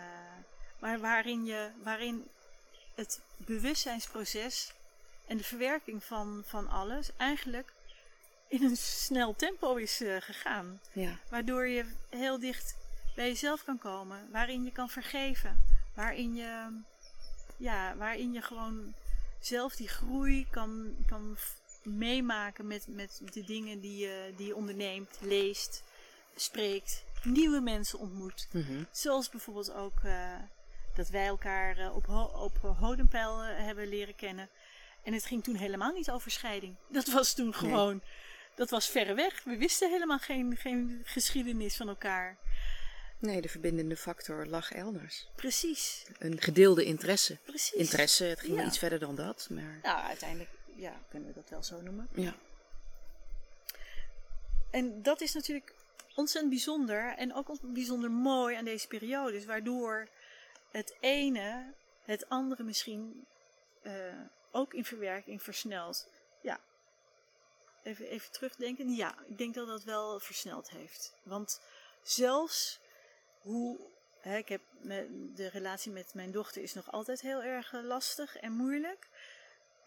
maar waarin, je, waarin het bewustzijnsproces en de verwerking van, van alles eigenlijk in een snel tempo is eh, gegaan. Ja. Waardoor je heel dicht bij jezelf kan komen. Waarin je kan vergeven. Waarin je, ja, waarin je gewoon zelf die groei kan, kan meemaken met, met de dingen die je, die je onderneemt, leest, spreekt, nieuwe mensen ontmoet. Mhm. Zoals bijvoorbeeld ook eh, dat wij elkaar eh, op, ho op Hodenpeil eh, hebben leren kennen. En het ging toen helemaal niet over scheiding. Dat was toen gewoon, dat was verre weg. We wisten helemaal geen, geen geschiedenis van elkaar. Nee, de verbindende factor lag elders. Precies, Een gedeelde interesse. precies. Interesse, het ging Ja. iets verder dan dat, maar Nou, uiteindelijk ja, kunnen we dat wel zo noemen. ja. En dat is natuurlijk ontzettend bijzonder en ook bijzonder mooi aan deze periodes, waardoor het ene het andere misschien eh, ook in verwerking versnelt. Ja, even, even terugdenken. Ja, ik denk dat dat wel versneld heeft. Want zelfs hoe. Hè, ik heb de relatie met mijn dochter is nog altijd heel erg eh, lastig en moeilijk.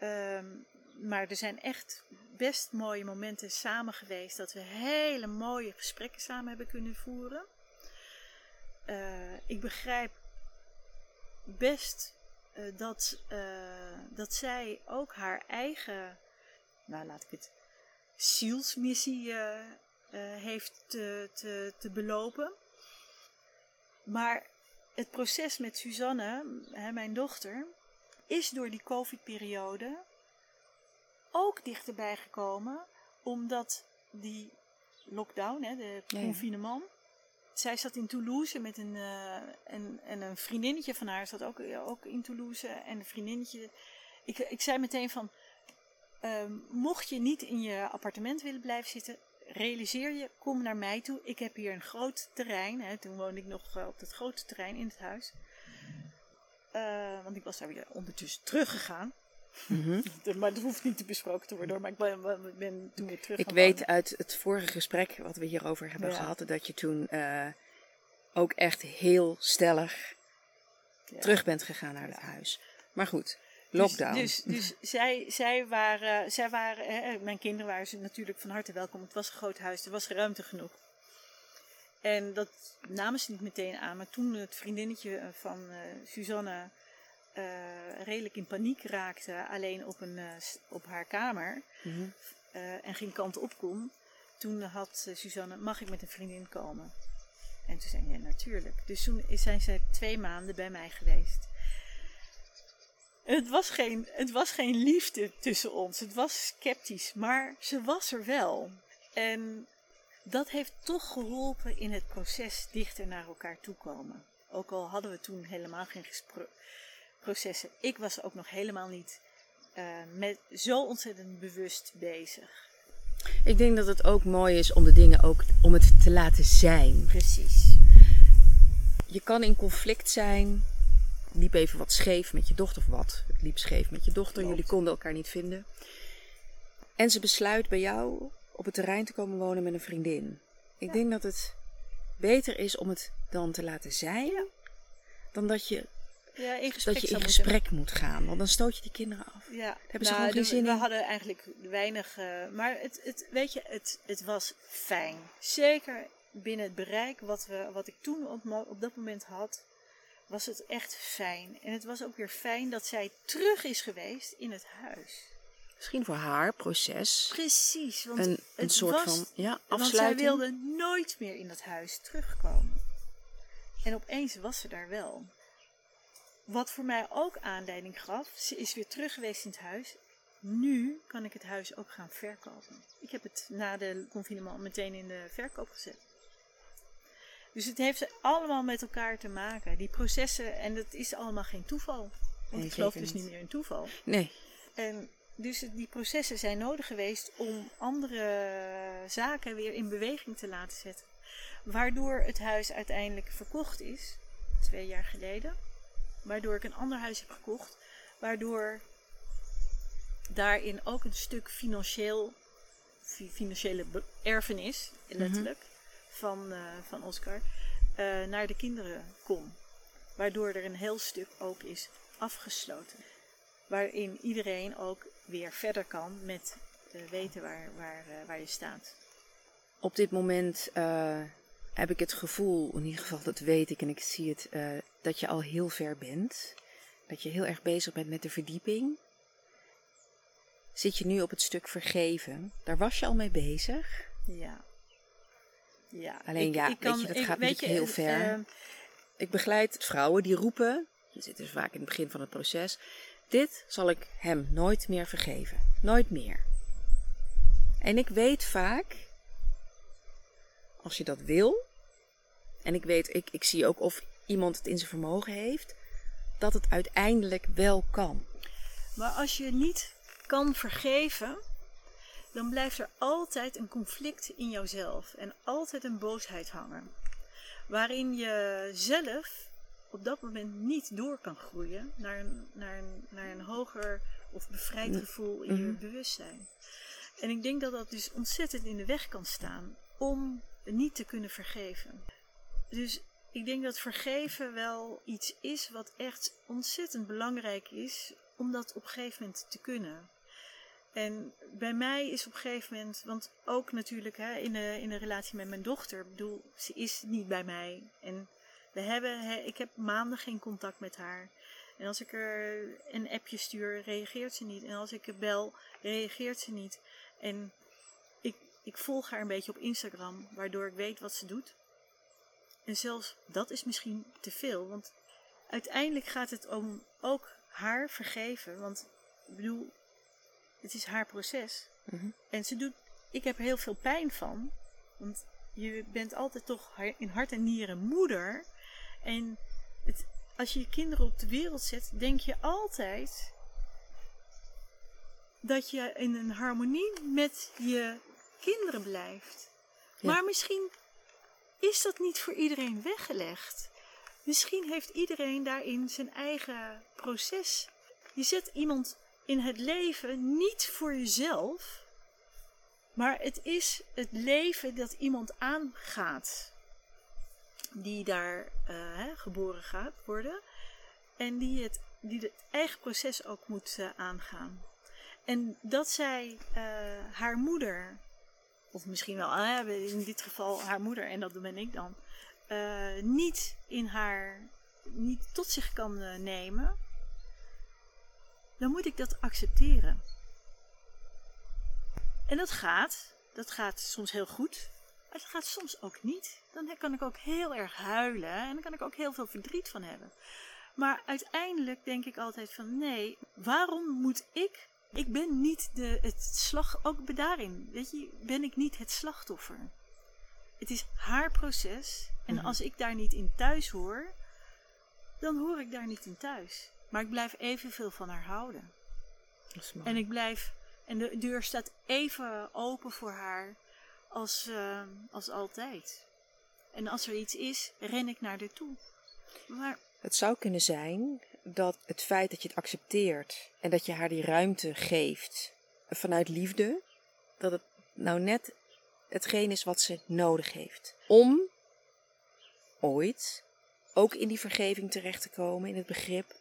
Ehm, maar er zijn echt best mooie momenten samen geweest dat we hele mooie gesprekken samen hebben kunnen voeren. Eh, ik begrijp best eh, dat, eh, dat zij ook haar eigen, nou laat ik het, zielsmissie heeft te, te, te belopen. Maar het proces met Suzanne, hè, mijn dochter, is door die COVID-periode ook dichterbij gekomen, omdat die lockdown, hè, de confinement. Zij zat in Toulouse met een, eh, en, en een vriendinnetje van haar zat ook, ook in Toulouse. En een vriendinnetje. Ik, ik zei meteen van. ehm, mocht je niet in je appartement willen blijven zitten, realiseer je, kom naar mij toe. Ik heb hier een groot terrein. Hè, toen woonde ik nog eh, op dat grote terrein in het huis. Eh, want ik was daar weer ondertussen teruggegaan. Mhm. Maar dat hoeft niet te besproken te worden, maar ik ben, toen weer terug. Ik weet wonen. uit het vorige gesprek wat we hierover hebben Ja. gehad, dat je toen eh, ook echt heel stellig Ja. terug bent gegaan naar het huis. Maar goed, lockdown. Dus, dus, dus zij, zij waren, zij waren hè, mijn kinderen waren ze natuurlijk van harte welkom. Het was een groot huis, er was ruimte genoeg. En dat namen ze niet meteen aan. Maar toen het vriendinnetje eh, van eh, Suzanne eh, redelijk in paniek raakte, alleen op, een, op haar kamer, Mhm. en geen kant op kon, toen had Suzanne, mag ik met een vriendin komen? En toen zei ja, natuurlijk. Dus toen zijn zij twee maanden bij mij geweest. Het was, geen, het was geen liefde tussen ons. Het was sceptisch, maar ze was er wel. En dat heeft toch geholpen in het proces dichter naar elkaar toe komen. Ook al hadden we toen helemaal geen processen. Ik was ook nog helemaal niet eh, met zo ontzettend bewust bezig. Ik denk dat het ook mooi is om de dingen ook om het te laten zijn. Precies. Je kan in conflict zijn. Liep even wat scheef met je dochter of wat. Het liep scheef met je dochter. Klopt. Jullie konden elkaar niet vinden. En ze besluit bij jou op het terrein te komen wonen met een vriendin. Ik Ja. denk dat het beter is om het dan te laten zijn. Ja. Dan dat je, Ja, in gesprek dat je in gesprek moet gaan. Want dan stoot je die kinderen af. Ja, hebben ze nou, gewoon geen zin we in. hadden eigenlijk weinig. eh, maar het, het, weet je, het, het was fijn. Zeker binnen het bereik wat, we, wat ik toen op, op dat moment had, was het echt fijn. En het was ook weer fijn dat zij terug is geweest in het huis. Misschien voor haar proces. Precies, want Een, een soort was, van ja, Want zij afsluiting. wilde nooit meer in dat huis terugkomen. En opeens was ze daar wel. Wat voor mij ook aanleiding gaf, ze is weer terug geweest in het huis. Nu kan ik het huis ook gaan verkopen. Ik heb het na de confinement meteen in de verkoop gezet. Dus het heeft allemaal met elkaar te maken. Die processen, en dat is allemaal geen toeval. Want Nee, ik geloof dus niet. niet meer in toeval. Nee. En dus die processen zijn nodig geweest om andere zaken weer in beweging te laten zetten. Waardoor het huis uiteindelijk verkocht is, twee jaar geleden. Waardoor ik een ander huis heb gekocht. Waardoor daarin ook een stuk financieel, fi- financiële erfenis, letterlijk, van, eh, van Oscar, eh, naar de kinderen kon. Waardoor er een heel stuk ook is afgesloten waarin iedereen ook weer verder kan met eh, weten waar, waar, eh, waar je staat. Op dit moment eh, heb ik het gevoel, in ieder geval dat weet ik en ik zie het, dat je al heel ver bent. Dat je heel erg bezig bent met de verdieping. Zit je nu op het stuk vergeven? Daar was je al mee bezig. Ja. ja. Alleen ja, weet je, dat gaat natuurlijk heel ver. eh, Ik begeleid vrouwen die roepen, je zit dus vaak in het begin van het proces, dit zal ik hem nooit meer vergeven. Nooit meer. En ik weet vaak, als je dat wil, en ik weet, ik, ik zie ook of iemand het in zijn vermogen heeft, dat het uiteindelijk wel kan. maar als je niet kan vergeven, dan blijft er altijd een conflict in jouzelf en altijd een boosheid hangen. Waarin je zelf op dat moment niet door kan groeien naar een, naar een, naar een hoger of bevrijd gevoel in je Mhm. bewustzijn. En ik denk dat dat dus ontzettend in de weg kan staan om niet te kunnen vergeven. Dus ik denk dat vergeven wel iets is wat echt ontzettend belangrijk is om dat op een gegeven moment te kunnen. En bij mij is op een gegeven moment, want ook natuurlijk hè, in, de, in de relatie met mijn dochter, ik bedoel, ze is niet bij mij. En we hebben, ik heb maanden geen contact met haar. En als ik er een appje stuur, reageert ze niet. En als ik bel, reageert ze niet. En ik, ik volg haar een beetje op Instagram, waardoor ik weet wat ze doet. En zelfs dat is misschien te veel, want uiteindelijk gaat het om ook haar vergeven. Want ik bedoel, het is haar proces. Mhm. En ze doet, ik heb er heel veel pijn van. Want je bent altijd toch in hart en nieren moeder. En het, als je je kinderen op de wereld zet, denk je altijd dat je in een harmonie met je kinderen blijft. Ja. Maar misschien is dat niet voor iedereen weggelegd. Misschien heeft iedereen daarin zijn eigen proces. Je zet iemand in het leven niet voor jezelf, maar het is het leven dat iemand aangaat. Die daar eh, geboren gaat worden en die het, die het eigen proces ook moet eh, aangaan. En dat zij eh, haar moeder, of misschien wel in dit geval haar moeder, en dat ben ik dan, niet in haar, niet tot zich kan nemen, dan moet ik dat accepteren. En dat gaat, dat gaat soms heel goed, maar het gaat soms ook niet. Dan kan ik ook heel erg huilen en dan kan ik ook heel veel verdriet van hebben. Maar uiteindelijk denk ik altijd van nee, waarom moet ik? Ik ben niet de, het slag, ook daarin, weet je, ben ik niet het slachtoffer. Het is haar proces en Mhm. als ik daar niet in thuis hoor, dan hoor ik daar niet in thuis. Maar ik blijf evenveel van haar houden. Dat is mooi. En ik blijf, en de deur staat even open voor haar als, eh, als altijd. En als er iets is, ren ik naar haar toe. Maar Het zou kunnen zijn dat het feit dat je het accepteert en dat je haar die ruimte geeft vanuit liefde, dat het nou net hetgeen is wat ze nodig heeft. Om ooit ook in die vergeving terecht te komen, in het begrip.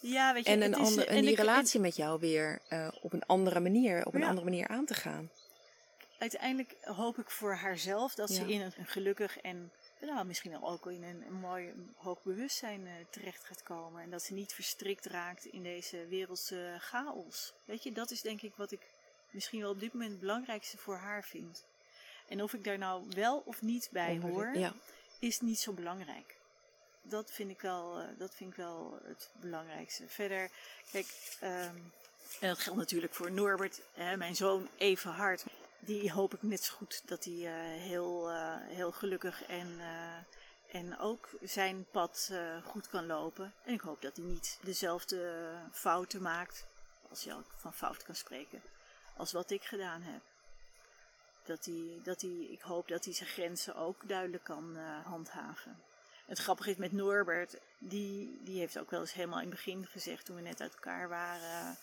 ja, weet je, En, een is, ander, en en die ik- en relatie met jou weer eh, op een andere manier, op een andere manier aan te gaan. Uiteindelijk hoop ik voor haarzelf dat ze in een, een gelukkig en nou, misschien wel ook in een, een mooi hoog bewustzijn eh, terecht gaat komen. En dat ze niet verstrikt raakt in deze wereldse chaos. Weet je, dat is denk ik wat ik misschien wel op dit moment het belangrijkste voor haar vind. En of ik daar nou wel of niet bij hoor, Ja. is niet zo belangrijk. Dat vind ik wel, eh, dat vind ik wel het belangrijkste. Verder, kijk, ehm, en dat geldt natuurlijk voor Norbert, hè, mijn zoon, even hard. Die hoop ik net zo goed dat hij eh, heel, eh, heel gelukkig en, eh, en ook zijn pad goed kan lopen. En ik hoop dat hij niet dezelfde fouten maakt, als je ook van fout kan spreken, als wat ik gedaan heb. Dat hij, dat hij, ik hoop dat hij zijn grenzen ook duidelijk kan handhaven. Het grappige is met Norbert, die, die heeft ook wel eens helemaal in het begin gezegd, toen we net uit elkaar waren,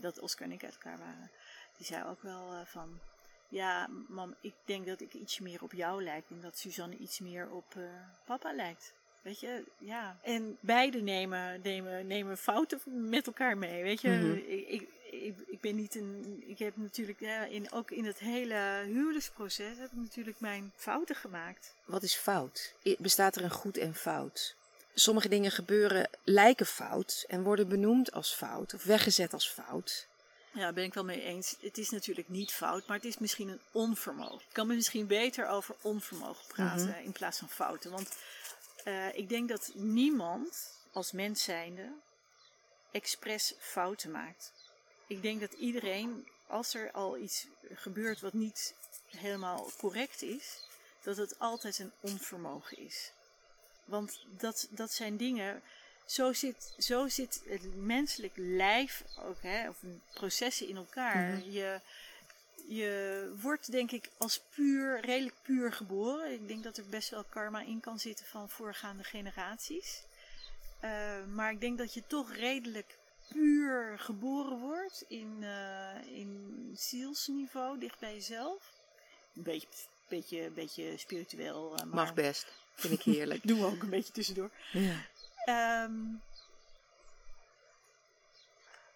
dat Oscar en ik uit elkaar waren. Die zei ook wel van, ja, mam, ik denk dat ik iets meer op jou lijk en dat Suzanne iets meer op uh, papa lijkt. Weet je, ja. En beide nemen, nemen, nemen fouten met elkaar mee. Weet je, Mhm. ik, ik, ik, ik ben niet een. Ik heb natuurlijk, ja, in, ook in het hele huwelijksproces, heb ik natuurlijk mijn fouten gemaakt. Wat is fout? Bestaat er een goed en fout? Sommige dingen gebeuren, lijken fout en worden benoemd als fout of weggezet als fout. Ja, daar ben ik wel mee eens. Het is natuurlijk niet fout, maar het is misschien een onvermogen. Ik kan me misschien beter over onvermogen praten Mhm. in plaats van fouten. Want eh, ik denk dat niemand als mens zijnde expres fouten maakt. Ik denk dat iedereen, als er al iets gebeurt wat niet helemaal correct is, dat het altijd een onvermogen is. Want dat, dat zijn dingen zo zit, zo zit het menselijk lijf ook, hè, of processen in elkaar. Mhm. je, je wordt denk ik als puur, redelijk puur geboren. Ik denk dat er best wel karma in kan zitten van voorgaande generaties. Eh, maar ik denk dat je toch redelijk puur geboren wordt in, eh, in zielsniveau, dicht bij jezelf. Een beetje, beetje, beetje spiritueel. eh, maar Mag best. Vind ik heerlijk. doen we ook een beetje tussendoor. ja. Ehm,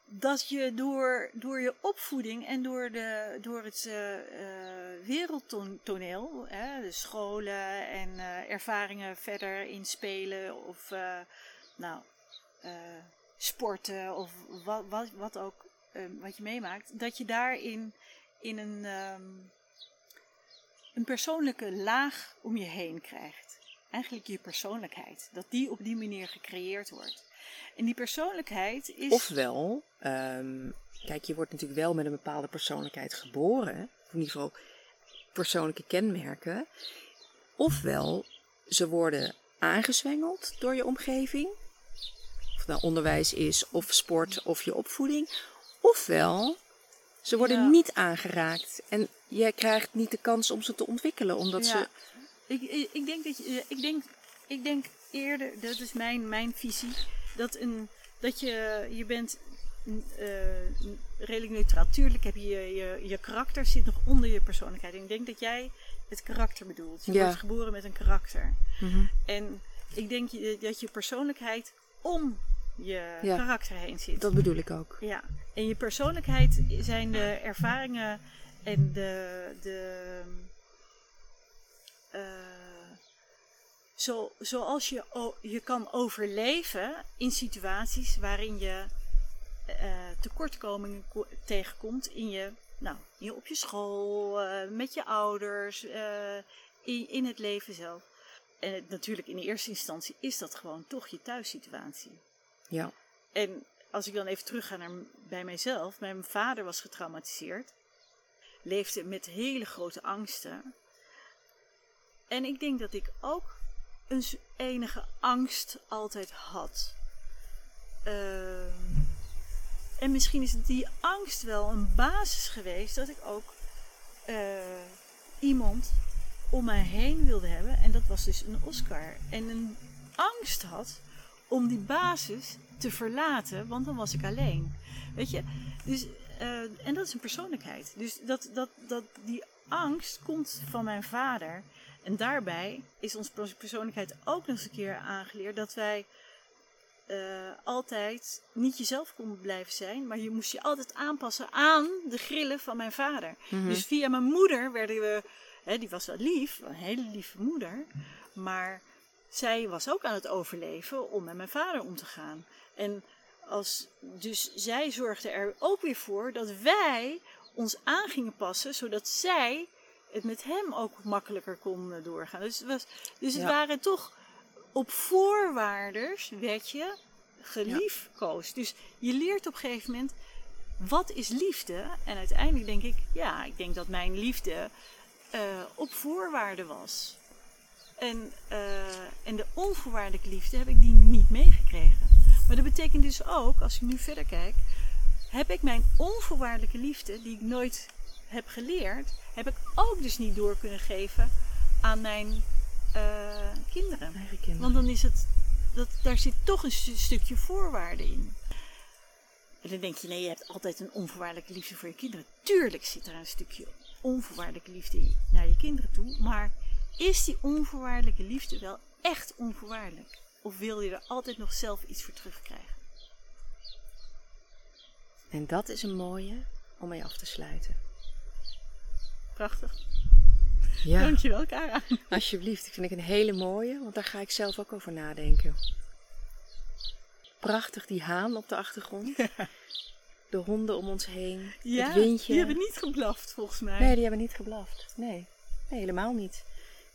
dat je door, door je opvoeding en door, de, door het eh, wereldtoneel, hè, de scholen en eh, ervaringen verder in spelen of nou, sporten of wat, wat, wat ook eh, wat je meemaakt, dat je daarin in een, ehm, een persoonlijke laag om je heen krijgt eigenlijk je persoonlijkheid. Dat die op die manier gecreëerd wordt. En die persoonlijkheid is. Ofwel, ehm, kijk, je wordt natuurlijk wel met een bepaalde persoonlijkheid geboren. Of in ieder geval persoonlijke kenmerken. Ofwel, ze worden aangezwengeld door je omgeving. Of het nou onderwijs is, of sport, of je opvoeding. Ofwel, ze worden Ja. niet aangeraakt. En jij krijgt niet de kans om ze te ontwikkelen, omdat Ja. ze... Ik, ik, ik denk dat je. Ik denk, ik denk eerder, dat is mijn, mijn visie, dat, een, dat je, je bent eh, redelijk neutraal. Tuurlijk heb je, je je karakter zit nog onder je persoonlijkheid. En ik denk dat jij het karakter bedoelt. Je Ja. wordt geboren met een karakter. Mhm. En ik denk dat je persoonlijkheid om je Ja. karakter heen zit. Dat bedoel ik ook. Ja, en je persoonlijkheid zijn de ervaringen en de. de eh, zo, zoals je, je kan overleven in situaties waarin je eh, tekortkomingen ko- tegenkomt in je, nou, in- op je school, eh, met je ouders, in, in het leven zelf. En het- natuurlijk in de eerste instantie is dat gewoon toch je thuissituatie. Ja. En als ik dan even terugga naar bij mijzelf. Mijn vader was getraumatiseerd. Leefde met hele grote angsten. En ik denk dat ik ook een enige angst altijd had. Ehm, en misschien is die angst wel een basis geweest dat ik ook eh, iemand om mij heen wilde hebben. En dat was dus een Oscar. En een angst had om die basis te verlaten, want dan was ik alleen. Weet je, dus, eh, en dat is een persoonlijkheid. Dus dat, dat, dat, die angst komt van mijn vader. En daarbij is onze pers- persoonlijkheid ook nog eens een keer aangeleerd dat wij eh, altijd niet jezelf konden blijven zijn, maar je moest je altijd aanpassen aan de grillen van mijn vader. Mhm. Dus via mijn moeder werden we, hè, die was wel lief, een hele lieve moeder, maar zij was ook aan het overleven om met mijn vader om te gaan. En als, dus zij zorgde er ook weer voor dat wij ons aan gingen passen, zodat zij het met hem ook makkelijker kon eh, doorgaan. Dus het, was, dus het Ja. waren toch op voorwaarders, werd je geliefkoosd. Dus je leert op een gegeven moment wat is liefde? En uiteindelijk denk ik, ja, ik denk dat mijn liefde uh, op voorwaarden was. En, uh, en de onvoorwaardelijke liefde heb ik die niet meegekregen. Maar dat betekent dus ook, als ik nu verder kijk, heb ik mijn onvoorwaardelijke liefde, die ik nooit heb geleerd, heb ik ook dus niet door kunnen geven aan mijn uh, kinderen. kinderen. Want dan is het, dat, daar zit toch een stukje voorwaarde in. En dan denk je, nee, je hebt altijd een onvoorwaardelijke liefde voor je kinderen. Tuurlijk zit er een stukje onvoorwaardelijke liefde naar je kinderen toe. Maar is die onvoorwaardelijke liefde wel echt onvoorwaardelijk? Of wil je er altijd nog zelf iets voor terugkrijgen? En dat is een mooie om mee af te sluiten. Prachtig. Ja. Dankjewel, Kara. Alsjeblieft, ik vind ik een hele mooie, want daar ga ik zelf ook over nadenken. Prachtig die haan op de achtergrond. De honden om ons heen. Ja, het windje. Die hebben niet geblaft, volgens mij. Nee, die hebben niet geblaft. Nee, nee helemaal niet.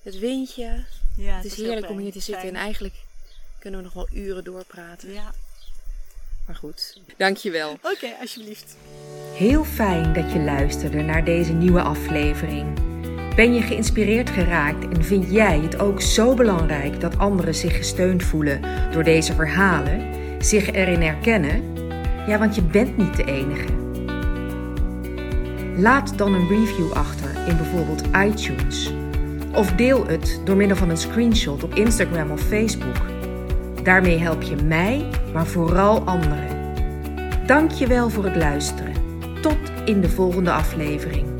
Het windje. Ja, het, is heerlijk om hier te zitten en eigenlijk kunnen we nog wel uren doorpraten. Ja. Maar goed, dankjewel. Oké, alsjeblieft. Heel fijn dat je luisterde naar deze nieuwe aflevering. Ben je geïnspireerd geraakt en vind jij het ook zo belangrijk dat anderen zich gesteund voelen door deze verhalen, zich erin herkennen? Ja, want je bent niet de enige. Laat dan een review achter in bijvoorbeeld iTunes. Of deel het door middel van een screenshot op Instagram of Facebook. Daarmee help je mij, maar vooral anderen. Dank je wel voor het luisteren. Tot in de volgende aflevering.